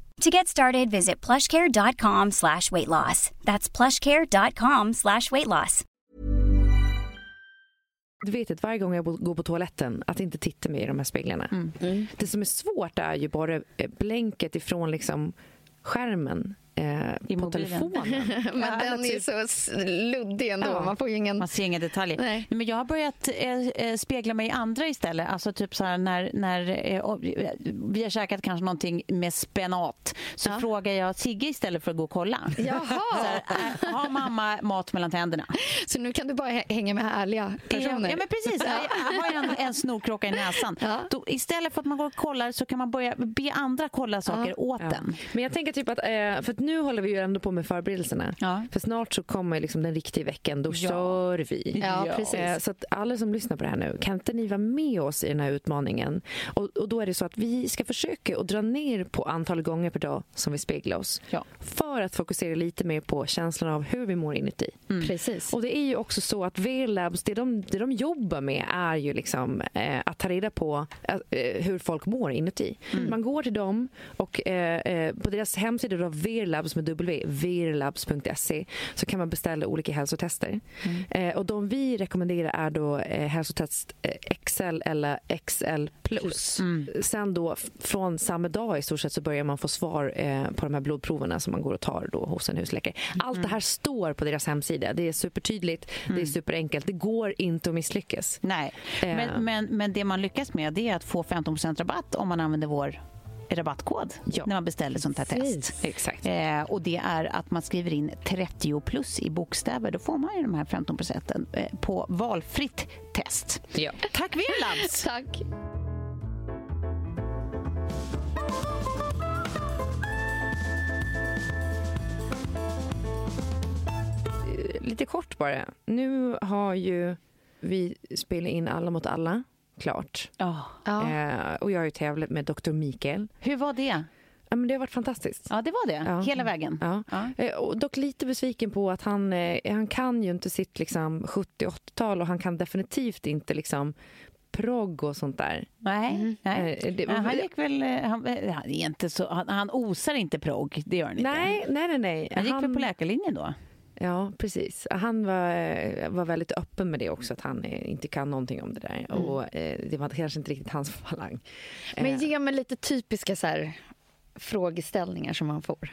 To get started, visit plushcare.com slash weight loss. That's plushcare.com slash weight loss. Du vet att varje gång jag går på toaletten att inte titta mig i de här speglarna. Det som är svårt är ju bara eh, blänket ifrån liksom skärmen eh, I på mobilen. telefonen. Men Ja, den är typ- så s- luddig ändå. Ja. Man får ingen... Man ser inga detaljer. Nej. Men jag har börjat eh, eh, spegla mig i andra istället. Alltså typ så här när, när eh, eh, vi har käkat kanske någonting med spenat så Ja. frågar jag Sigge istället för att gå och kolla. Så Jaha, här, äh, har mamma mat mellan tänderna? så nu kan du bara hä- hänga med härliga personer? Ja, men precis. Jag jag har en, en snorkråka i näsan. Ja. Då, istället för att man går och kollar så kan man börja be andra kolla saker åt Ja. den. Men jag tänker typ att, eh, för att nu håller vi ju ändå på med förberedelserna. Ja. För snart så kommer liksom den riktiga veckan, då Ja. kör vi. Ja, precis. Eh, Så att alla som lyssnar på det här nu, kan inte ni vara med oss i den här utmaningen? Och, och då är det så att vi ska försöka att dra ner på antal gånger per dag som vi speglar oss. Ja. För att fokusera lite mer på känslan av hur vi mår inuti. Precis. Och det är ju också så att V-labs, det de, det de jobbar med är ju liksom eh, att ta reda på eh, hur folk mår inuti. Man går till dem och eh, eh, på deras hemsida då, Verlabs med W, verlabs.se så kan man beställa olika hälsotester. Eh, och de vi rekommenderar är då eh, hälsotest eh, XL eller XL plus. Sen då från samma dag i stort sett så börjar man få svar eh, på de här blodproverna som man går och tar då hos en husläkare. Allt det här står på deras hemsida. Det är supertydligt, det är superenkelt. Det går inte att misslyckas. Nej, Eh. men, men, men det man lyckas med är att få 15% rabatt om man använder vår rabattkod Ja. när man beställer sånt här test. Precis. Exakt. Eh, och det är att man skriver in 30 plus i bokstäver. Då får man ju de här 15 procenten eh, på valfritt test. Ja. Tack Virlabs! Tack. Lite kort bara. Nu har ju vi spelat in Alla mot alla klart. Ja. Ja. Eh, och jag har ju tävlat med Dr. Mikael. Hur var det? Ja, men det har varit fantastiskt. Ja, det var det. Ja. Hela vägen. Ja. Ja. Eh, Och dock lite besviken på att han, eh, han kan ju inte sitt liksom, 70-80-tal och han kan definitivt inte liksom, progg och sånt där. Nej, nej. Eh, det- han gick väl... Han, han, är inte så, han, han osar inte progg, det gör han inte. Nej, nej, nej. nej. Han gick väl på läkarlinjen då? Ja, precis. Han var, eh, var väldigt öppen med det också, att han eh, inte kan någonting om det där. Mm. Och eh, Det var kanske inte riktigt hans falang. Men Eh, ge mig lite typiska så här, frågeställningar som man får.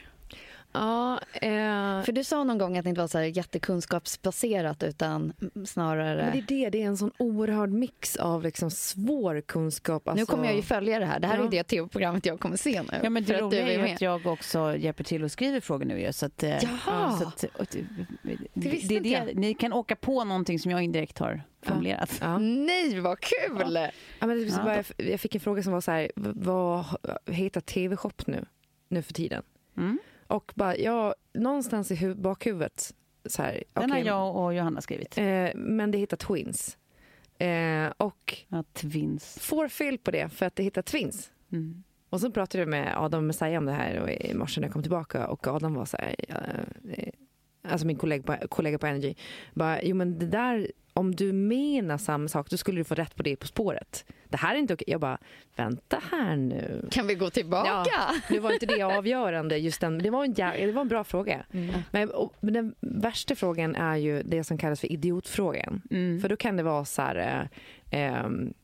Ja, eh, För du sa någon gång att det inte var så här jättekunskapsbaserat utan snarare... men det är det, det är en sån oerhörd mix av liksom svår kunskap. Alltså, Nu kommer jag ju följa det här. Det här Ja. är det tv-programmet jag kommer se nu. Ja, men det roliga är med. att jag också hjälper till och skriver frågor nu ju. Så att, eh, Jaha. så att, och det, Det det. Ni kan åka på någonting som jag indirekt har formulerat. Ja. Nej, vad kul! Ja, men det, Ja. bara, jag- fick en fråga som var så här, vad heter tv-shop nu, nu för tiden? Mm. Och bara, ja, någonstans i hu- bakhuvudet så här, Den okej, har jag och Johanna skrivit. eh, men det heter Twins. Eh, och Ja, twins. får fel på det för att det heter Twins. Mm. Och så pratade jag med Adam Messiah om det här och i morse när jag kom tillbaka och Adam var så här, eh, alltså min kollega på, kollega på Energy, bara, jo men det där, om du menar samma sak då skulle du få rätt på det På spåret. Det här är inte okej. Jag bara, vänta här nu. Kan vi gå tillbaka? Ja, nu var inte det avgörande just den, det var en, det var en bra fråga. Men, och, men den värsta frågan är ju det som kallas för idiotfrågan. Mm. För då kan det vara så här, eh, ehm,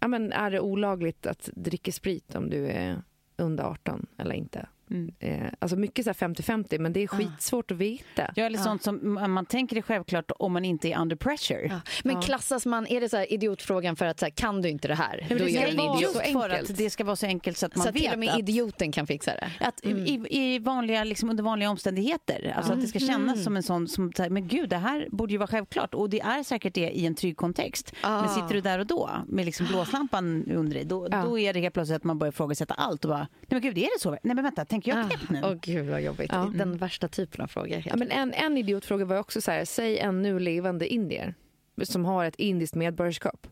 ja men är det olagligt att dricka sprit om du är under 18 eller inte? Mm. Eh, alltså mycket så här 50-50 men det är skitsvårt att veta. Ja, eller sånt som man- tänker det självklart om man inte är under pressure. Ja. Men klassas man, är det så här idiotfrågan för att så här, kan du inte det här? men Då det är ska du en vara idiot. så för enkelt. att det ska vara så enkelt så att man Så att vet till och med att, idioten kan fixa det. att i, i vanliga, liksom under vanliga omständigheter. Alltså att det ska kännas som en sån som, så här, men gud det här borde ju vara självklart och det är säkert det i en trygg kontext. Ah. Men sitter du där och då med liksom blåslampan under dig, då, då är det helt plötsligt att man börjar ifrågasätta allt och bara, nej men gud är det så? Nej men vänta, tänker jag knäppt nu? Åh gud vad jobbigt. Ja. Den värsta typen av frågor. Ja, men en, en idiotfråga var också så här, säg en nu levande indier som har ett indiskt medborgarskap.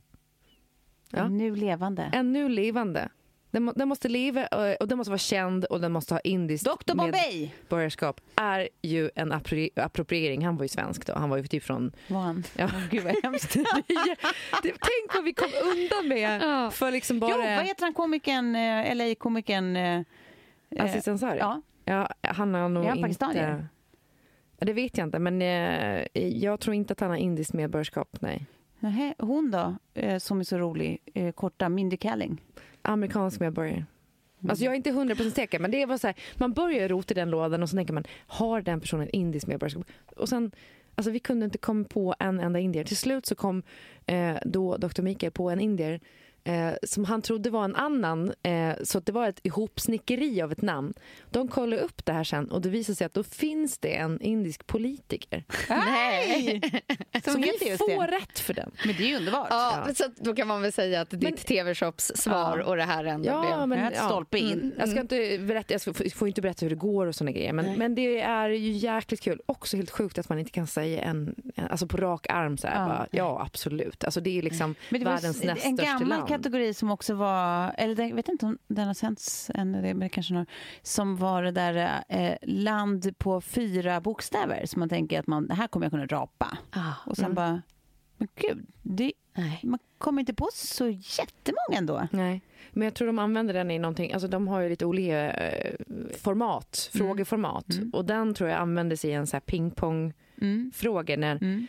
Ja. Nu levande. En nu levande. Den, den måste leva eh, och den måste vara känd och den måste ha indiskt Dr Bombay! medborgarskap. Är ju en appro- appropriering. Han var ju svensk då. Han var ju typ från... Var han? Ja. Åh, gud vad hemskt. tänk vad vi kom undan med för liksom bara... Jo, vad heter han komikern, eh, LA-komikern? Eh, eh, Aziz Ansari? Ja. Ja, han har nog Är han inte... pakistanier? Ja, det vet jag inte, men eh, jag tror inte att han har indiskt medborgarskap. Nej. Nähä, hon då, eh, som är så rolig, eh, korta, Mindy Kaling. Amerikansk medborgare. Alltså jag är inte hundra procent säker, men det var så här, man börjar rota i den lådan och så tänker man, har den personen indiskt medborgarskap? Och sen, alltså vi kunde inte komma på en enda indier. Till slut så kom eh, då Dr. Mikael på en indier eh, som han trodde var en annan, eh, så att det var ett ihopsnickeri av ett namn. De kollade upp det här sen och det visade sig att då finns det en indisk politiker. Nej! Så Som vi heter just får det. rätt för den. Men det är ju underbart. Ja, men så då kan man väl säga att ditt Men- tv-shops svar Ja. och det här ändå Ja, blev... men, ett stolpe in. Mm, jag ska inte berätta, jag ska- får inte berätta hur det går och såna grejer. Men, men det är ju jäkligt kul. Också helt sjukt att man inte kan säga en, en alltså på rak arm så här, Ja. bara, ja absolut. Alltså det är liksom Men det var världens näst en största gammal land. Kategori som också var, eller jag vet inte om den har sänts än, det- men det kanske några, som var det där eh, land på fyra bokstäver. Så man tänker att man, här kommer jag kunna rapa. Ah, Och sen bara, men gud, det, nej. man kommer inte på så jättemånga ändå. Nej, men jag tror de använder den i någonting, alltså de har ju lite olika eh, format, frågeformat. Och den tror jag användes i en så här pingpong Mm. frågor när Mm.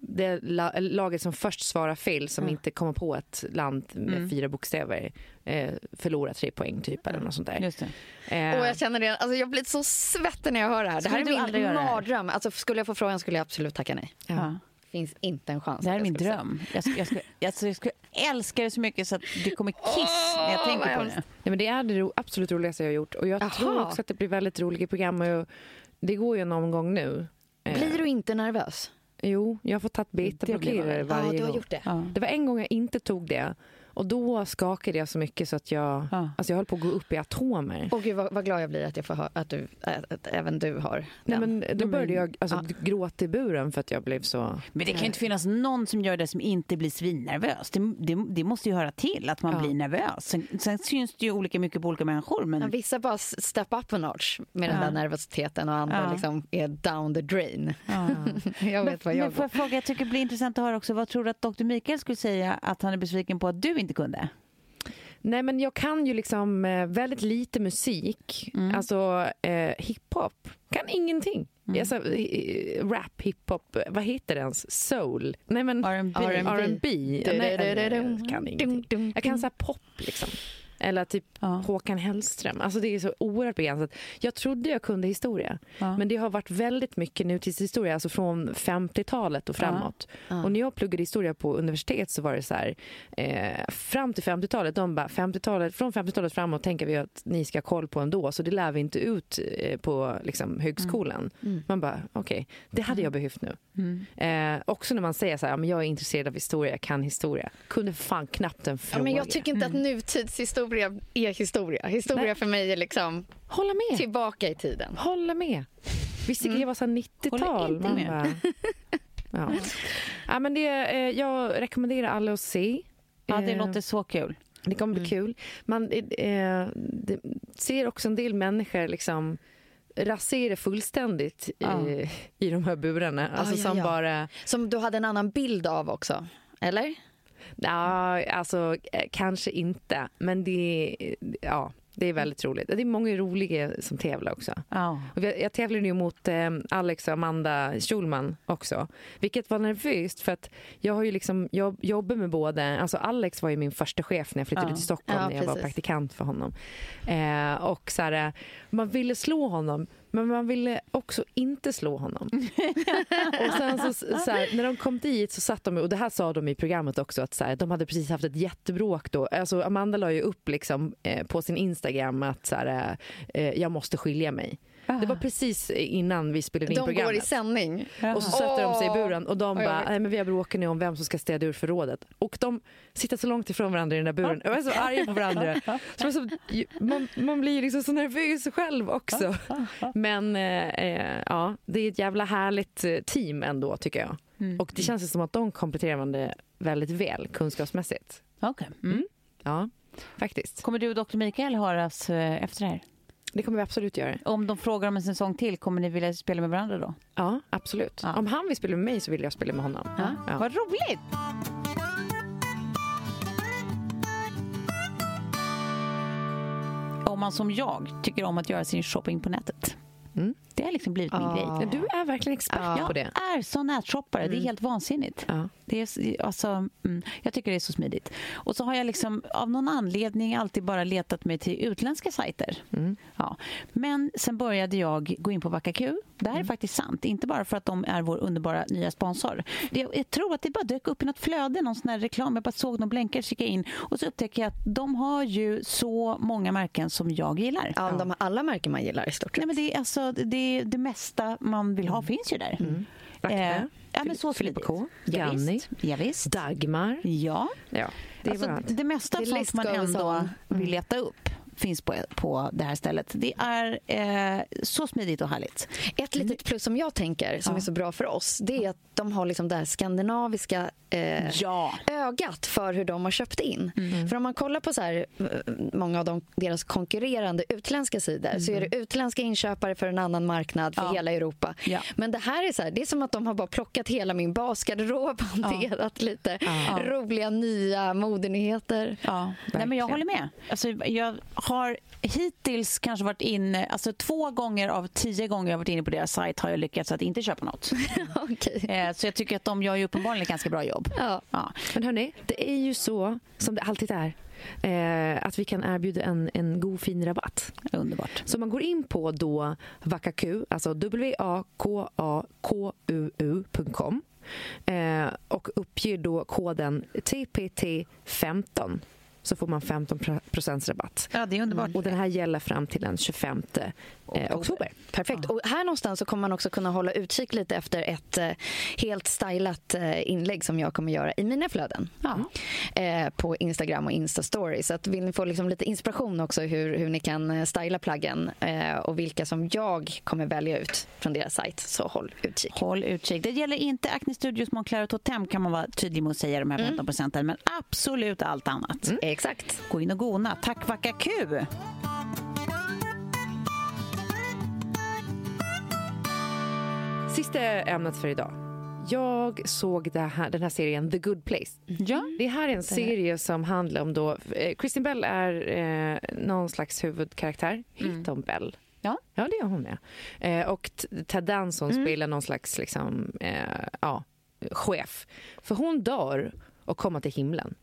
det la, laget som först svarar fel som Ja. inte kommer på ett land med Mm. fyra bokstäver eh, förlorar tre poäng typ eller något sånt där. Just det. Eh, Och jag känner det, alltså jag blir så svettig när jag hör det här. Det här Skulle är min mardröm. Alltså, skulle jag få frågan skulle jag absolut tacka nej. ja. Ja. finns inte en chans. Det här är jag min skulle dröm. Jag, ska- jag, ska, alltså, jag skulle älska det så mycket så att det kommer kiss när jag tänker på det. Nej, men det är det ro, absolut roligaste jag har gjort. Och jag Jaha. tror också att det blir väldigt roliga program. Och det går ju någon gång nu. Eh, Blir du inte nervös? Jo, jag har fått tagit betablockerare varje ja, du har gång. gjort det. Ja. Det var en gång jag inte tog det. Och då skakade jag så mycket så att jag, Ja. alltså jag höll på att gå upp i atomer. Och gud vad, vad glad jag blir att, jag får ha, att, du, att, även du har Nej, den. men då började jag alltså, Ja. gråta i buren för att jag blev så... Men det kan ju inte finnas någon som gör det som inte blir svinnervös. Det, det, det måste ju höra till att man Ja. blir nervös. Sen, sen syns det ju olika mycket på olika människor. Men Ja, vissa bara step up a notch med den Ja. där nervositeten och andra Ja. liksom är down the drain. Ja. jag vet vad men, jag men får jag fråga, jag tycker det blir intressant att höra också, vad tror du att Dr. Mikael skulle säga att han är besviken på att du inte kunde? Nej, men jag kan ju liksom eh, väldigt lite musik. Mm. Alltså eh, hiphop. Kan ingenting. Mm. Alltså, eh, rap, hiphop, eh, vad heter det ens? Soul? Nej men R&B. R&B. Eh, kan ingenting. Jag kan säga pop liksom. Eller typ Ja. Håkan Hellström. Alltså det är så oerhört begränsat. Jag trodde jag kunde historia. Ja. Men det har varit väldigt mycket nutidshistoria, alltså från 50-talet och framåt. Ja. Och när jag pluggade historia på universitet så var det så här, eh, fram till 50-talet, de bara 50-talet, från 50-talet framåt tänker vi att ni ska ha koll på ändå, så det lär vi inte ut eh, på liksom, högskolan. Mm. Man bara, okej, det hade jag behövt nu. Mm. Eh, också när man säger så här, men jag är intresserad av historia, jag kan historia. Kunde fan knappt en Ja, fråga. men jag tycker inte att nutidshistoria är historia. Historia Nej. för mig är liksom Hålla med. tillbaka i tiden. Hålla med. Visst tycker jag var så här 90-tal. Håller inte Man med. Bara, ja. ja, men det, eh, jag rekommenderar alla att se. Ja, det Eh, låter så kul. det kommer bli kul. Man eh, det, ser också en del människor liksom rasera fullständigt i, Ja. i de här burarna. Alltså ja, som ja. bara... Som du hade en annan bild av också, eller? Ja, alltså eh, kanske inte. Men det, ja, det är väldigt roligt. Det är många roliga som tävlar också. Ja. Och vi- Jag tävlade ju mot eh, Alex och Amanda Schulman också. Vilket var nervöst för att jag har ju liksom jobb, jobbat med båda. Alltså Alex var ju min första chef när jag flyttade Ja. till Stockholm Ja, när jag var precis. praktikant för honom. Eh, och så här, eh, man ville slå honom men man ville också inte slå honom. och sen så, så här, när de kom dit så satt de, och det här sa de i programmet också, att så här, de hade precis haft ett jättebråk då. Alltså Amanda la ju upp liksom, eh, på sin Instagram att så här, eh, jag måste skilja mig. Det var precis innan vi spelade in De går i programmet. sändning. Och så sätter de sig i buren och de bara, nej men vi har bråkat nu om vem som ska städa ur förrådet. Och de sitter så långt ifrån varandra i den där buren. Jag är så arga på varandra. Så man, man blir liksom så nervös själv också. Men eh, eh, ja, det är ett jävla härligt eh, team ändå tycker jag. Mm. Och det känns som att de kompletterar varandra väldigt väl kunskapsmässigt. Okej. Mm. Ja, faktiskt. Kommer du och Dr. Mikael höras eh, efter det här? Det kommer vi absolut göra. Om de frågar om en säsong till, kommer ni vilja spela med varandra då? Ja, absolut. Ja. Om han vill spela med mig så vill jag spela med honom. Ja. Vad roligt! Om man som jag tycker om att göra sin shopping på nätet. Mm. Det har liksom blivit min grej. Ja, Du är verkligen expert Ja. på det. Jag är så nätshoppare, det är helt vansinnigt. Ja. Det är, alltså, mm, jag tycker det är så smidigt. Och så har jag liksom av någon anledning alltid bara letat mig till utländska sajter. Mm. Ja. Men sen började jag gå in på Vakaku. Det här Mm. är faktiskt sant. Inte bara för att de är vår underbara nya sponsor. Det, jag tror att det bara dök upp i något flöde, någon sån här reklam. Jag bara såg någon blänkare, kikade in och så upptäcker jag att de har ju så många märken som jag gillar. Ja, de har alla märken man gillar i stort Nej, sett. men det, är alltså, det, det mesta man vill ha finns ju där. Acne, Eh, ja, men så Filippa. K, Ganni. Ja. Dagmar. Ja. Ja, det är Alltså, det mesta The sånt man ändå vill leta upp finns på, på det här stället. Det är eh, så smidigt och härligt. Ett litet plus som jag tänker, som Ja. är så bra för oss, det är att de har liksom det här skandinaviska eh, Ja. ögat för hur de har köpt in. För om man kollar på så här, eh, många av de, deras konkurrerande utländska sidor så är det utländska inköpare för en annan marknad för Ja. hela Europa. Men det här är så här, det är som att de har bara plockat hela min basgarderob och hanterat lite roliga nya modenyheter. Ja, Nej, men jag håller med. Alltså, jag har hittills kanske varit inne, alltså två gånger av tio gånger jag varit inne på deras sajt har jag lyckats att inte köpa något. Okej. eh, så jag tycker att de gör ju uppenbarligen ett ganska bra jobb. Ja. Ja. Men hörni, det är ju så som det alltid är. Eh, att vi kan erbjuda en, en god fin rabatt. Underbart. Så man går in på då Vakaku, alltså W-A-K-A-K-U-U.com eh, och uppger då koden TPT15 så får man 15 procents rabatt. Ja, det är underbart. Och den här gäller fram till den 25 eh, oktober. Perfekt. Och här någonstans så kommer man också kunna hålla utkik lite efter ett eh, helt stylat eh, inlägg som jag kommer göra i mina flöden. Eh, på Instagram och Instastory. Så att vill ni få liksom lite inspiration också hur, hur ni kan eh, styla plaggen eh, och vilka som jag kommer välja ut från deras sajt, så håll utkik. Håll utkik. Det gäller inte Acne Studios, Moncler och Totem kan man vara tydlig med att säga de här 15 procenten, men absolut allt annat. Exakt. Gå in och gona. Tack Vacka Q! Sista ämnet för idag. Jag såg det här, den här serien The Good Place. Ja. Det här är en serie som handlar om då... Eh, Kristen Bell är eh, någon slags huvudkaraktär. Heter hon Bell? Ja. Ja, det är hon med. Eh, och Ted Danson spelar någon slags liksom, eh, ja, chef. För hon dör och kommer till himlen.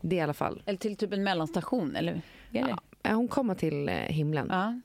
Det är i alla fall... Eller till typ en mellanstation, eller? Det? Ja, hon kommer till eh, himlen. Ja.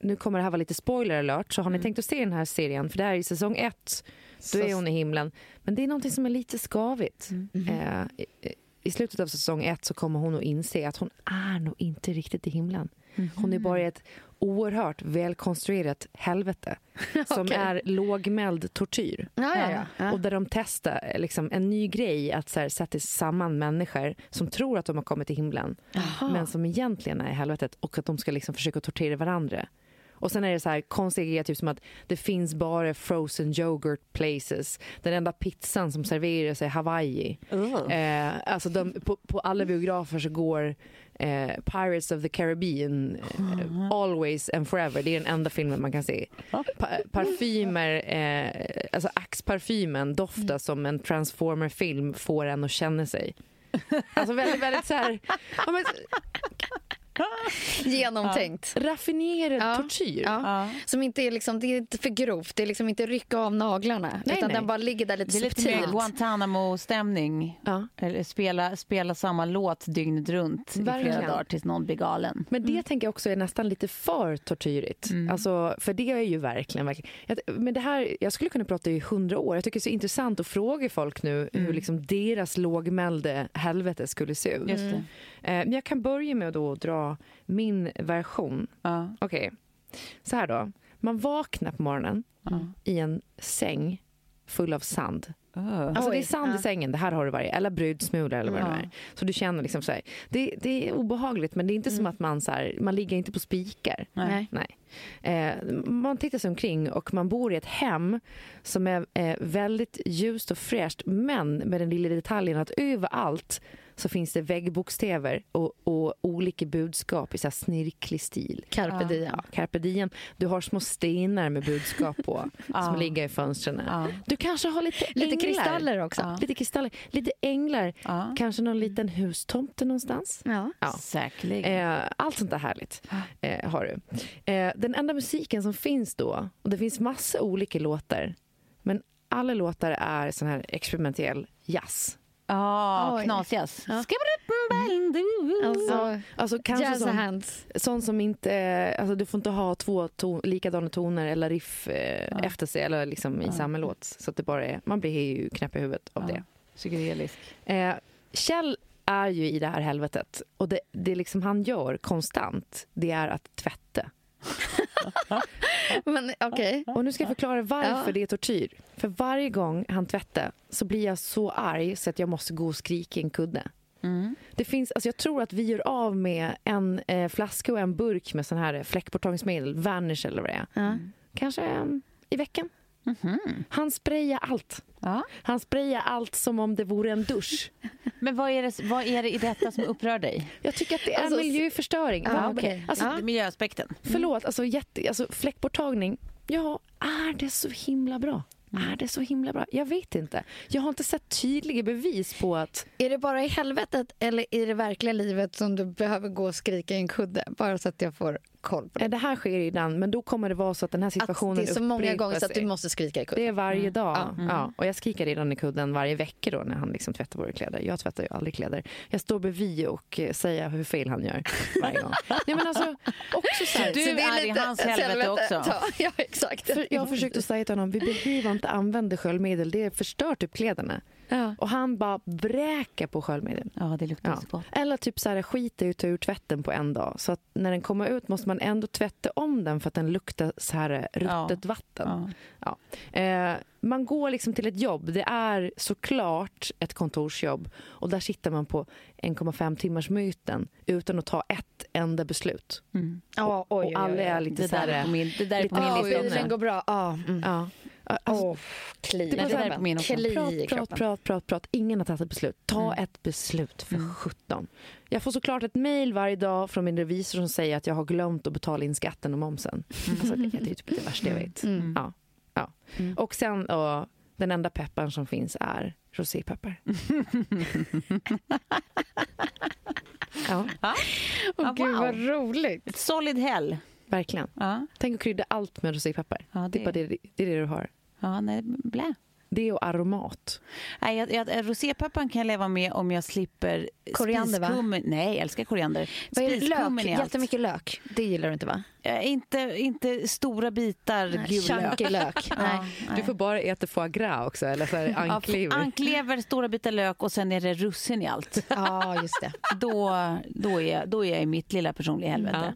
Nu kommer det här vara lite spoiler alert, så har ni tänkt att se den här serien, för det här är i säsong ett, då är hon i himlen. Men det är någonting som är lite skavigt. Eh, i, I slutet av säsong ett så kommer hon att inse att hon är nog inte riktigt i himlen. Hon är bara i ett oerhört välkonstruerat helvete som Okej. är lågmäld tortyr. Ja, ja, ja. Och där de testar liksom, en ny grej att så här, sätta samman människor som tror att de har kommit till himlen men som egentligen är i helvetet och att de ska liksom försöka tortera varandra. Och sen är det så här konstiga grejer, typ som att det finns bara frozen yoghurt places. Den enda pizzan som serveras är Hawaii. Eh, alltså de, på, på alla biografer så går eh, Pirates of the Caribbean eh, Always and Forever. Det är den enda filmen man kan se. Pa parfymer, eh, alltså Axe-parfymen doftar som en Transformer-film får en att känna sig. Alltså väldigt, väldigt så här... Ja, men, Genomtänkt. raffinerad Ja. tortyr. Ja. Som inte är, liksom, det är inte för grovt. Det är liksom inte rycka av naglarna. Nej, utan nej. den bara ligger där lite Det är lite subtilt. Guantanamo-stämning. Ja. Eller spela, spela samma låt dygnet runt i Verkligen. flera dagar tills någon blir galen. Men det tänker jag också är nästan lite för tortyrigt. Alltså, för det är ju verkligen, verkligen jag, men det här, jag skulle kunna prata i hundra år. Jag tycker det är så intressant att fråga folk nu hur liksom deras lågmälde helvete skulle se ut. Det. Eh, men jag kan börja med att då dra min version. Ja. Okej, så här då. Man vaknar på morgonen i en säng full av sand. Alltså det är sand i ja. sängen, det här har du varje, eller bruddsmulor eller vad det nu är. Så du känner liksom så här, det, det är obehagligt men det är inte som att man så här, man ligger inte på spikar. Nej. Nej. Eh, man tittar sig omkring och man bor i ett hem som är eh, väldigt ljust och fräscht men med den lilla detaljen att överallt så finns det väggbokstäver och, och olika budskap i så här snirklig stil. Carpe diem. Ja, carpe diem. Du har små stenar med budskap på som ligger i fönstren. Du kanske har lite Lite änglar. kristaller också. Ja. Lite kristaller, lite änglar. Ja. Kanske någon liten hustomte någonstans. Ja. Ja. Säkerligen. Eh, allt sånt där härligt eh, har du. Eh, den enda musiken som finns då, och det finns massa olika låtar, men alla låtar är sån här experimentell jazz. Ja, Oj. knasjazz. Ja. Skabberuttenballendoo. Alltså, Alltså kanske jazz sån, hands. sån som inte, alltså du får inte ha två ton, likadana toner eller riff eh, efter sig eller liksom i samma låt. Så att det bara är, man blir ju knäpp i huvudet av det. Psykedelisk. Eh, Kjell är ju i det här helvetet och det, det liksom han gör konstant, det är att tvätta. Men okej. Och nu ska jag förklara varför Ja. det är tortyr. För varje gång han tvättar så blir jag så arg så att jag måste gå och skrika i en kudde. Det finns, alltså jag tror att vi gör av med en eh, flaska och en burk med sån här fläckborttagningsmedel, Vanish eller vad det är. Ja. Kanske eh, i veckan. Han sprayar allt. Ja. Han sprayar allt som om det vore en dusch. Men vad är, det, vad är det i detta som upprör dig? Jag tycker att det är Alltså, miljöförstöring. Ja, okej. alltså, Ja. Miljöaspekten. Förlåt, alltså, jätte, alltså fläckborttagning. Ja, är det så himla bra? Är det så himla bra? Jag vet inte. Jag har inte sett tydliga bevis på att... Är det bara i helvetet eller i det verkliga livet som du behöver gå och skrika i en kudde? Bara så att jag får koll på det. eh, Det här sker ibland, men då kommer det vara så att den här situationen det är så många gånger så att du måste skrika i kudden. Det är varje dag. Ja. Ja. Och jag skriker redan i kudden varje vecka då när han liksom tvättar våra kläder. Jag tvättar ju aldrig kläder. Jag står bredvid och eh, säger hur fel han gör varje gång. Nej men alltså, också så här, Du Så det är i lite hans ett helvete också. Ja, ja exakt. För jag har försökt att säga till honom, vi behöver inte använda sköljmedel, det förstör typ kläderna. Ja. Och han bara vräker på sköljmedel. Ja, det luktar så gott. Eller typ så här, skiter i att ta ur tvätten på en dag. Så att när den kommer ut måste man ändå tvätta om den för att den luktar så här ruttet vatten. Ja. Eh, man går liksom till ett jobb. Det är såklart ett kontorsjobb. Och där sitter man på 1,5 timmars myten utan att ta ett enda beslut. Mm. Oh, oj, och alla är lite det så här... Där är på min, det där är på min lista. Den går bra. Ah, mm. ja. Alltså, oh, kli. Det, det där är på min också. Prat, prat, prat, prat, prat. Ingen har tagit ett beslut. Ta mm. ett beslut för mm. 17. Jag får såklart ett mejl varje dag från min revisor som säger att jag har glömt att betala in skatten och momsen. Mm. Alltså, det, det är typ det värsta jag vet. Mm. Ja. Ja. Mm. Och sen och, den enda pepparen som finns är rosépeppar. ja. ja. Oh, Gud, wow. vad roligt. Ett solid hell. Verkligen. Ja. Tänk att krydda allt med rosépeppar. Ja, det... Det, är det, det är det du har. Ja, nej, blä. Det och aromat. Nej, jag, jag, rosépepparn kan jag leva med om jag slipper Koriander, va? Nej, jag älskar koriander. Vad är lök? Jättemycket lök. Det gillar du inte, va? Eh, inte, inte stora bitar gul lök. nej. Du får bara äta foie gras också, eller för anklever. Ja, anklever, stora bitar lök och sen är det russin i allt. Ja, just det. Då, då, är, då är jag i mitt lilla personliga helvete.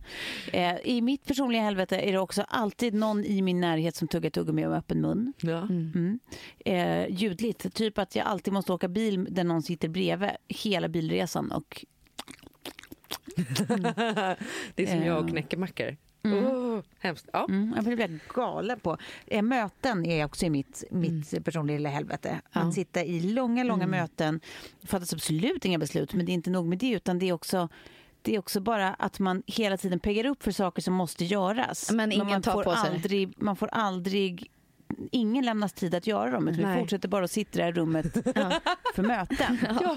Ja. Eh, I mitt personliga helvete är det också alltid någon i min närhet som tuggar tuggummi med öppen mun. Ja. Mm. Mm. Eh, ljudligt. Typ att jag alltid måste åka bil där någon sitter bredvid hela bilresan och det är som jag och knäckemackor. Mm. Oh, hemskt. Ja. Mm, jag blir galen på. Eh, möten är också i mitt, mitt mm. personliga lilla helvete. Att ja. sitta i långa, långa mm. möten. Det fattas absolut inga beslut, men det är inte nog med det. utan det är också det är också bara att man hela tiden peggar upp för saker som måste göras. Men ingen man tar får på sig. Aldrig, man får aldrig ingen lämnas tid att göra dem. Utan vi fortsätter bara att sitta i rummet ja. för möten. Ja.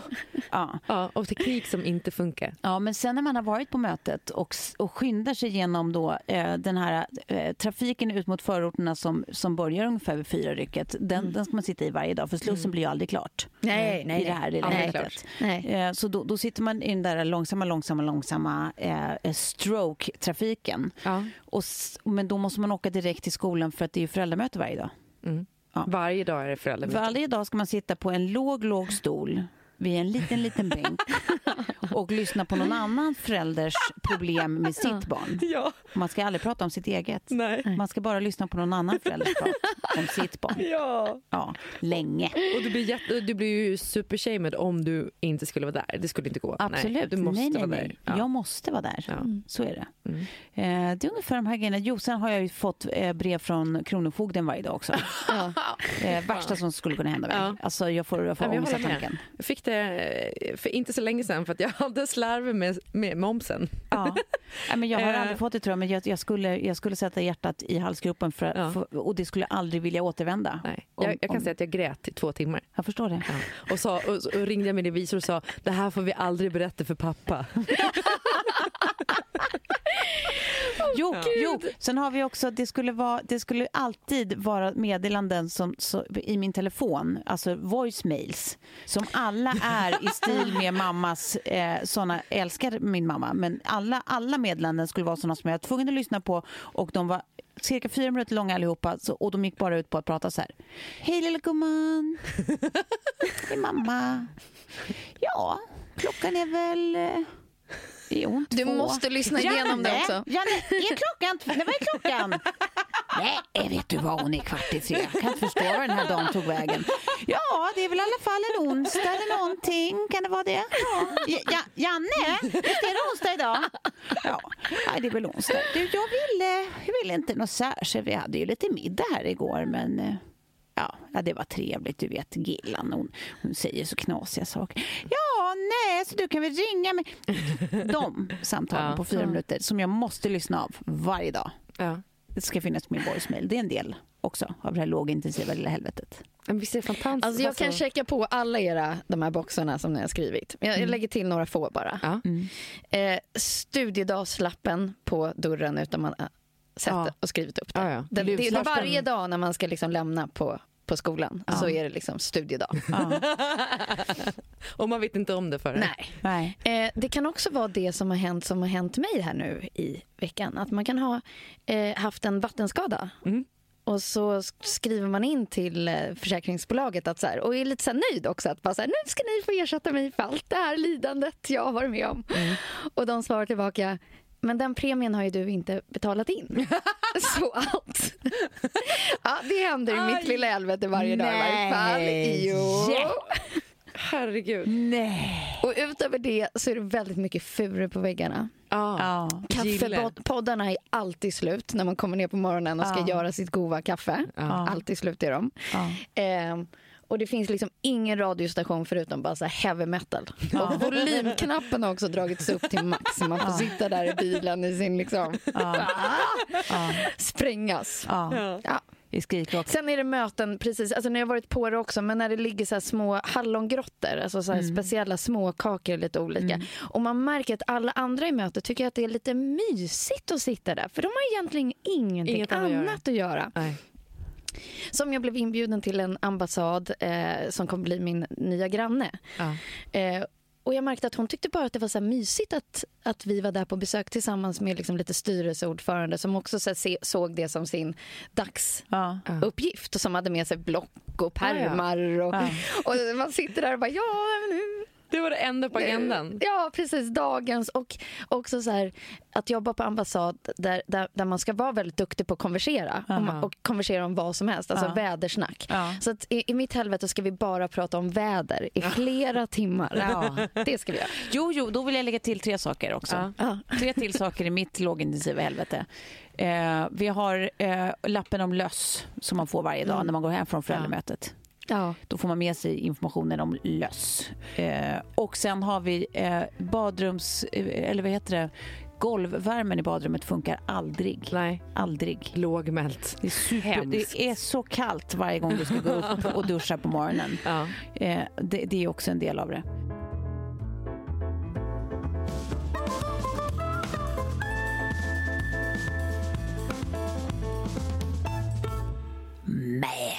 Ja. ja. och teknik som inte funkar. Ja, men sen när man har varit på mötet och, och skyndar sig igenom då, eh, den här eh, trafiken ut mot förorterna som, som börjar ungefär vid fyra rycket, den, mm. den ska man sitta i varje dag för Slussen mm. blir ju aldrig klart. Nej, nej, I det här lilla mötet. Eh, så då, då, sitter man i den där långsamma, långsamma, långsamma eh, stroke-trafiken. Ja. Och, men då måste man åka direkt till skolan för att det är föräldramöte varje dag. Mm. Ja. Varje dag är det föräldramöte? Varje dag ska man sitta på en låg, låg stol vid en liten, liten bänk och lyssna på någon annan förälders problem med sitt barn. Ja. Man ska aldrig prata om sitt eget. Nej. Man ska bara lyssna på någon annan förälders prat om sitt barn. Ja. ja länge. Och du blir, jätte, du blir ju supershamed om du inte skulle vara där. Det skulle inte gå. Absolut. Nej, du måste nej, nej, vara nej. där. Ja. Jag måste vara där. Ja. Så är det. Mm. Eh, det är ungefär de här grejerna. Jo, sen har jag ju fått eh, brev från Kronofogden varje dag också. ja. eh, värsta som skulle kunna hända mig. Ja. Alltså, jag får, jag får ångest av tanken. Jag fick det eh, för inte så länge sedan för att jag hade slarv med, med momsen. Ja. men jag har aldrig eh. fått det tror jag, men jag, jag, skulle, jag skulle sätta hjärtat i halsgropen för, ja. för, och det skulle jag aldrig vilja återvända. Nej. Om, jag, jag, kan om... säga att jag grät i två timmar. Jag förstår det. Ja. Och, sa, och, och ringde min revisor och sa det här får vi aldrig berätta för pappa. jo, jo, sen har vi också, det skulle, vara, det skulle alltid vara meddelanden som, så, i min telefon, alltså voicemails, som alla är i stil med mammas, eh, såna, älskar min mamma, men alla, alla meddelanden skulle vara såna som jag var tvungen att lyssna på och de var cirka fyra minuter långa allihopa så, och de gick bara ut på att prata så här. Hej lilla gumman! Hej mamma! Ja, klockan är väl eh, Jo, du måste lyssna igenom Janne, det också. Janne, är klockan... Nej, vad är klockan? Nej, vet du vad, hon är kvart i tre. Jag kan inte förstå var den här dagen tog vägen. Ja, det är väl i alla fall en onsdag eller någonting. Kan det vara det? Ja. ja Janne, visst är det onsdag idag? Ja, Nej, det är väl onsdag. Du, jag ville, jag ville inte något särskilt. Vi hade ju lite middag här igår, men eh, Ja, ja, det var trevligt. Du vet, Gillan, hon, hon säger så knasiga saker. Ja, nej, så du kan väl ringa mig. De samtalen ja, på fyra ja. minuter som jag måste lyssna av varje dag. Ja. Det ska finnas på min voicemail. Det är en del också av det här lågintensiva lilla helvetet. Men visst är det fantastiskt? Alltså jag kan alltså... checka på alla era de här boxarna som ni har skrivit. Jag, mm. lägger till några få bara. Ja. Mm. Eh, studiedagslappen på dörren utan man sett ja. och skrivit upp det. Ja, ja. Det, det, det, varje dag när man ska liksom lämna på, på skolan ja. så är det liksom studiedag. och man vet inte om det förrän. Nej. Nej. Eh, det kan också vara det som har hänt som har hänt mig här nu i veckan. Att man kan ha eh, haft en vattenskada. Mm. och så skriver man in till eh, försäkringsbolaget att så här, och är lite så här nöjd också. Att bara så här, nu ska ni få ersätta mig för allt det här lidandet jag har varit med om. Mm. Och de svarar tillbaka men den premien har ju du inte betalat in. så att... ja, det händer i mitt lilla helvete varje dag i varje fall. Jo. Yeah. Herregud. Nej. Och utöver det så är det väldigt mycket furu på väggarna. Ah. Kaffepoddarna är alltid slut när man kommer ner på morgonen och ska ah. göra sitt goda kaffe. Ah. Alltid slut är de. Eh, och det finns liksom ingen radiostation förutom bara så heavy metal. Ja. Och volymknappen har också dragits upp till max. Man får ja. sitta där i bilen i sin liksom... Ja. Sprängas. Ja i skrikrock. Sen är det möten, precis, alltså när jag varit på det också, men när det ligger så små hallongrottor, alltså så mm. speciella småkakor lite olika. Mm. Och man märker att alla andra i mötet tycker att det är lite mysigt att sitta där, för de har egentligen ingenting Inget annat att göra. Att göra. Som jag blev inbjuden till en ambassad eh, som kommer bli min nya granne. Ja. Eh, och jag märkte att hon tyckte bara att det var så mysigt att, att vi var där på besök tillsammans med liksom lite styrelseordförande som också så se, såg det som sin dagsuppgift ja. och som hade med sig block och pärmar. Och, ja. och man sitter där och bara ja, nu det var det enda på agendan. Ja, precis. Dagens. Och också så här, att jobba på ambassad där, där, där man ska vara väldigt duktig på att konversera. Om, och konversera om vad som helst. Alltså ja. vädersnack. Ja. Så att i, i mitt helvete ska vi bara prata om väder i flera timmar. Ja. Det ska vi göra. Jo, jo, då vill jag lägga till tre saker också. Tre till saker i mitt lågintensiva helvete. Eh, vi har eh, lappen om löss som man får varje dag mm. när man går hem från föräldramötet. Ja. Då får man med sig informationen om löss. Eh, och sen har vi eh, badrums... Eh, eller vad heter det? Golvvärmen i badrummet funkar aldrig. Nej. Aldrig. Lågmält. Det är, super, det är så kallt varje gång du ska gå upp och duscha på morgonen. Ja. Eh, det, det är också en del av det.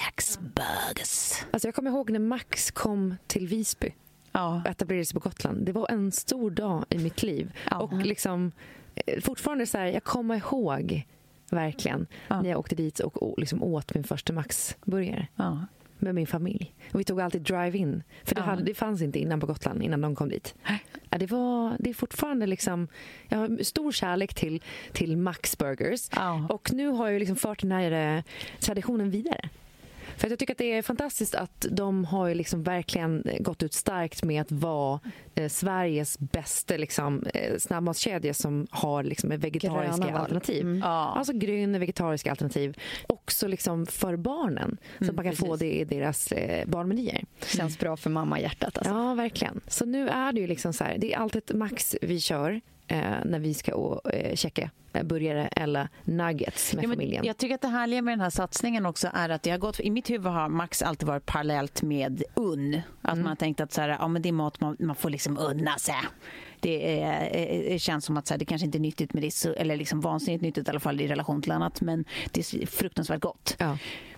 Max Burgers. Alltså jag kommer ihåg när Max kom till Visby ja. och etablerade sig på Gotland. Det var en stor dag i mitt liv. Ja. Och liksom, eh, fortfarande så här, jag kommer ihåg verkligen ja. när jag åkte dit och liksom åt min första Max-burgare. Ja med min familj. Och vi tog alltid drive-in. För det, hade, det fanns inte innan på Gotland, innan de kom dit. Ja, det, var, det är fortfarande liksom... Jag har stor kärlek till, till Max Burgers. Ja. Och nu har jag liksom fört den här eh, traditionen vidare. För jag tycker att det är fantastiskt att de har liksom verkligen gått ut starkt med att vara eh, Sveriges bästa liksom, eh, snabbmatskedja som har liksom, vegetariska Gröna alternativ. Mm. Ja. Alltså gröna vegetariska alternativ. Också liksom för barnen. Så mm, att man kan precis. få det i deras eh, barnmenyer. Känns bra för mammahjärtat. Alltså. Ja, verkligen. Så nu är det ju liksom så här, det är alltid max vi kör när vi ska eh, checka eh, burgare eller nuggets med ja, familjen. Jag tycker att det härliga med den här satsningen också är att det har gått, i mitt huvud har Max alltid varit parallellt med unn. Att mm. man har tänkt att så här, ja, men det är mat man, man får liksom unna sig. Det, är, det känns som att så här, det kanske inte är nyttigt med det, eller liksom vansinnigt nyttigt i alla fall i relation till annat, men det är fruktansvärt gott. Ja.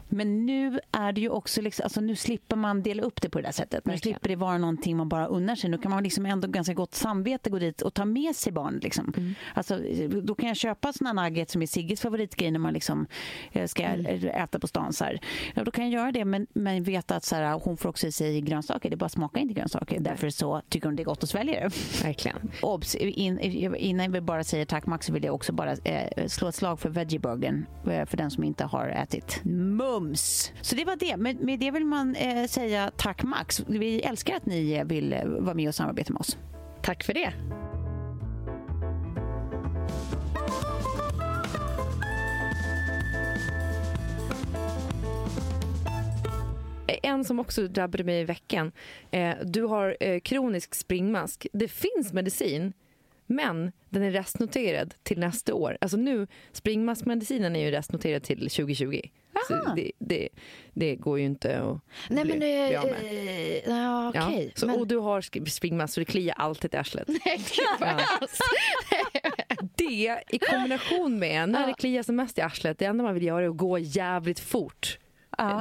Men nu är det ju också liksom, alltså nu slipper man dela upp det på det där sättet. Nu slipper det vara någonting man bara unnar sig. Nu kan man liksom ändå ganska gott samvete gå dit och ta med sig barn. Liksom. Mm. Alltså, då kan jag köpa såna nuggets som är Sigges favoritgrej när man liksom eh, ska mm. äta på stan. Så här. Ja, då kan jag göra det men, men veta att så här, hon får också i sig grönsaker. Det bara smakar inte grönsaker. Mm. Därför så tycker hon det är gott att svälja det. Verkligen. Obs, in, innan vi bara säger tack Max vill jag också bara eh, slå ett slag för veggieburgern eh, för den som inte har ätit. Mum! Mums. Så det var det. Med, med det vill man eh, säga tack Max. Vi älskar att ni eh, vill eh, vara med och samarbeta med oss. Tack för det. Eh, en som också drabbade mig i veckan. Eh, du har eh, kronisk springmask. Det finns medicin men den är restnoterad till nästa år. Alltså nu, springmaskmedicinen är ju restnoterad till 2020. Det, det, det, går ju inte att Nej, bli, men, bli av med. Eh, ja, okay. ja, så, men... Och du har springmask så det kliar alltid i arslet. Nej, ja. det i kombination med när det kliar som mest i arslet, det enda man vill göra är att gå jävligt fort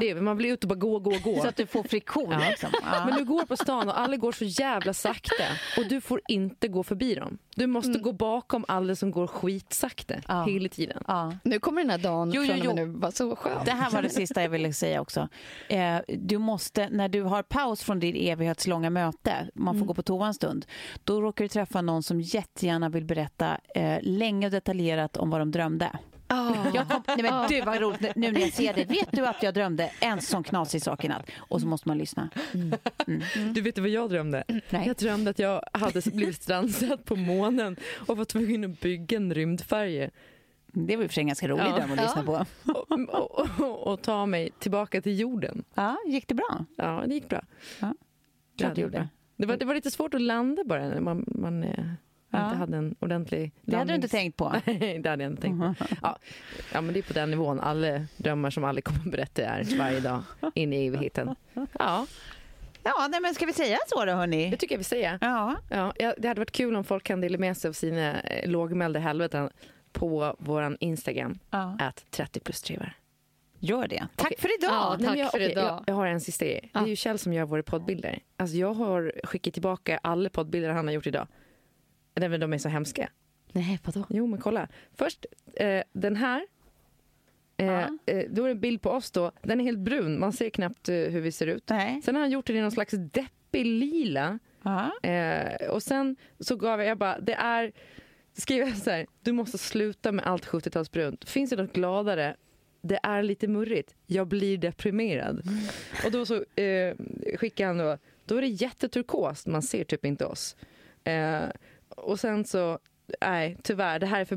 Det, man vill ut och bara gå, gå, gå. Så att du får friktion. Ja. Liksom. Ja. Men du går på stan och alla går så jävla sakta och du får inte gå förbi dem. Du måste Mm. gå bakom alla som går skitsakta Ja. hela tiden. Ja. Nu kommer den här dagen Jo, jo, från och med jo. nu. Vad så skönt. Det här var det sista jag ville säga också. Eh, du måste, när du har paus från ditt evighetslånga möte, man Mm. får gå på toa en stund, då råkar du träffa någon som jättegärna vill berätta eh, länge och detaljerat om vad de drömde. Ah. Jag kom, nej men du vad roligt nu när jag ser det. Vet du att jag drömde en sån knasig sak i natt? Och så måste man lyssna. Du vet vad jag drömde? Nej. Jag drömde att jag hade blivit strandsatt på månen och var tvungen att bygga en rymdfärja Det var och för en ganska rolig Ja. dröm att lyssna på. och, och, och, och ta mig tillbaka till jorden. Ja, gick det bra? Ja, det gick bra. Ja. Klart det gjorde. Det var, det var lite svårt att landa bara när man, man eh, Ja. inte hade en ordentlig Det hade du inte tänkt på. Nej, det hade jag inte tänkt på. Ja. ja, men det är på den nivån. Alla drömmar som alla kommer att berätta är varje dag in i evigheten. Ja, Ja, nej, men ska vi säga så då hörni? det tycker jag vi säger. Ja. Ja, ja, det hade varit kul om folk kan dela med sig av sina eh, lågmälda helveten på vår Instagram, ja. att 30 plus trivar. Gör det. Tack Okej. för idag. Ja, Nej, tack men jag, för okej, idag. Jag, jag har en sista grej. Det är ju Kjell som gör våra poddbilder. Alltså jag har skickat tillbaka alla poddbilder han har gjort idag. Nej, men De är så hemska. Nej, vadå? Jo, men kolla. Först eh, den här. Eh, eh, då är det en bild på oss då. Den är helt brun. Man ser knappt eh, hur vi ser ut. Nej. Sen har han gjort den i någon slags deppig lila. Ja. Eh, och sen så gav jag, jag bara, det är, skrev jag så här, du måste sluta med allt 70-talsbrunt. Finns det något gladare? Det är lite murrigt. Jag blir deprimerad. Och då så eh, skickade han då, då är det jätteturkost, man ser typ inte oss. Eh, och sen så, nej tyvärr, det här är för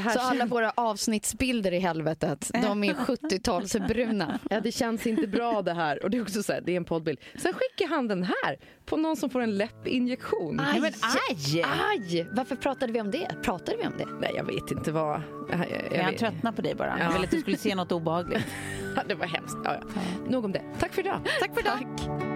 här Så alla våra avsnittsbilder i helvetet, de är 70-talsbruna. Ja, det känns inte bra det här. Och det är också så här, det är en poddbild. Sen skickar han den här på någon som får en läppinjektion. Aj, men aj! Aj! Varför pratade vi om det? Pratade vi om det? Nej, jag vet inte vad... Jag, jag, jag han tröttnade på dig bara. Ja. Jag ville att du skulle se något obehagligt. Det var hemskt. Ja, ja. Nog om det. Tack för idag. Tack för idag.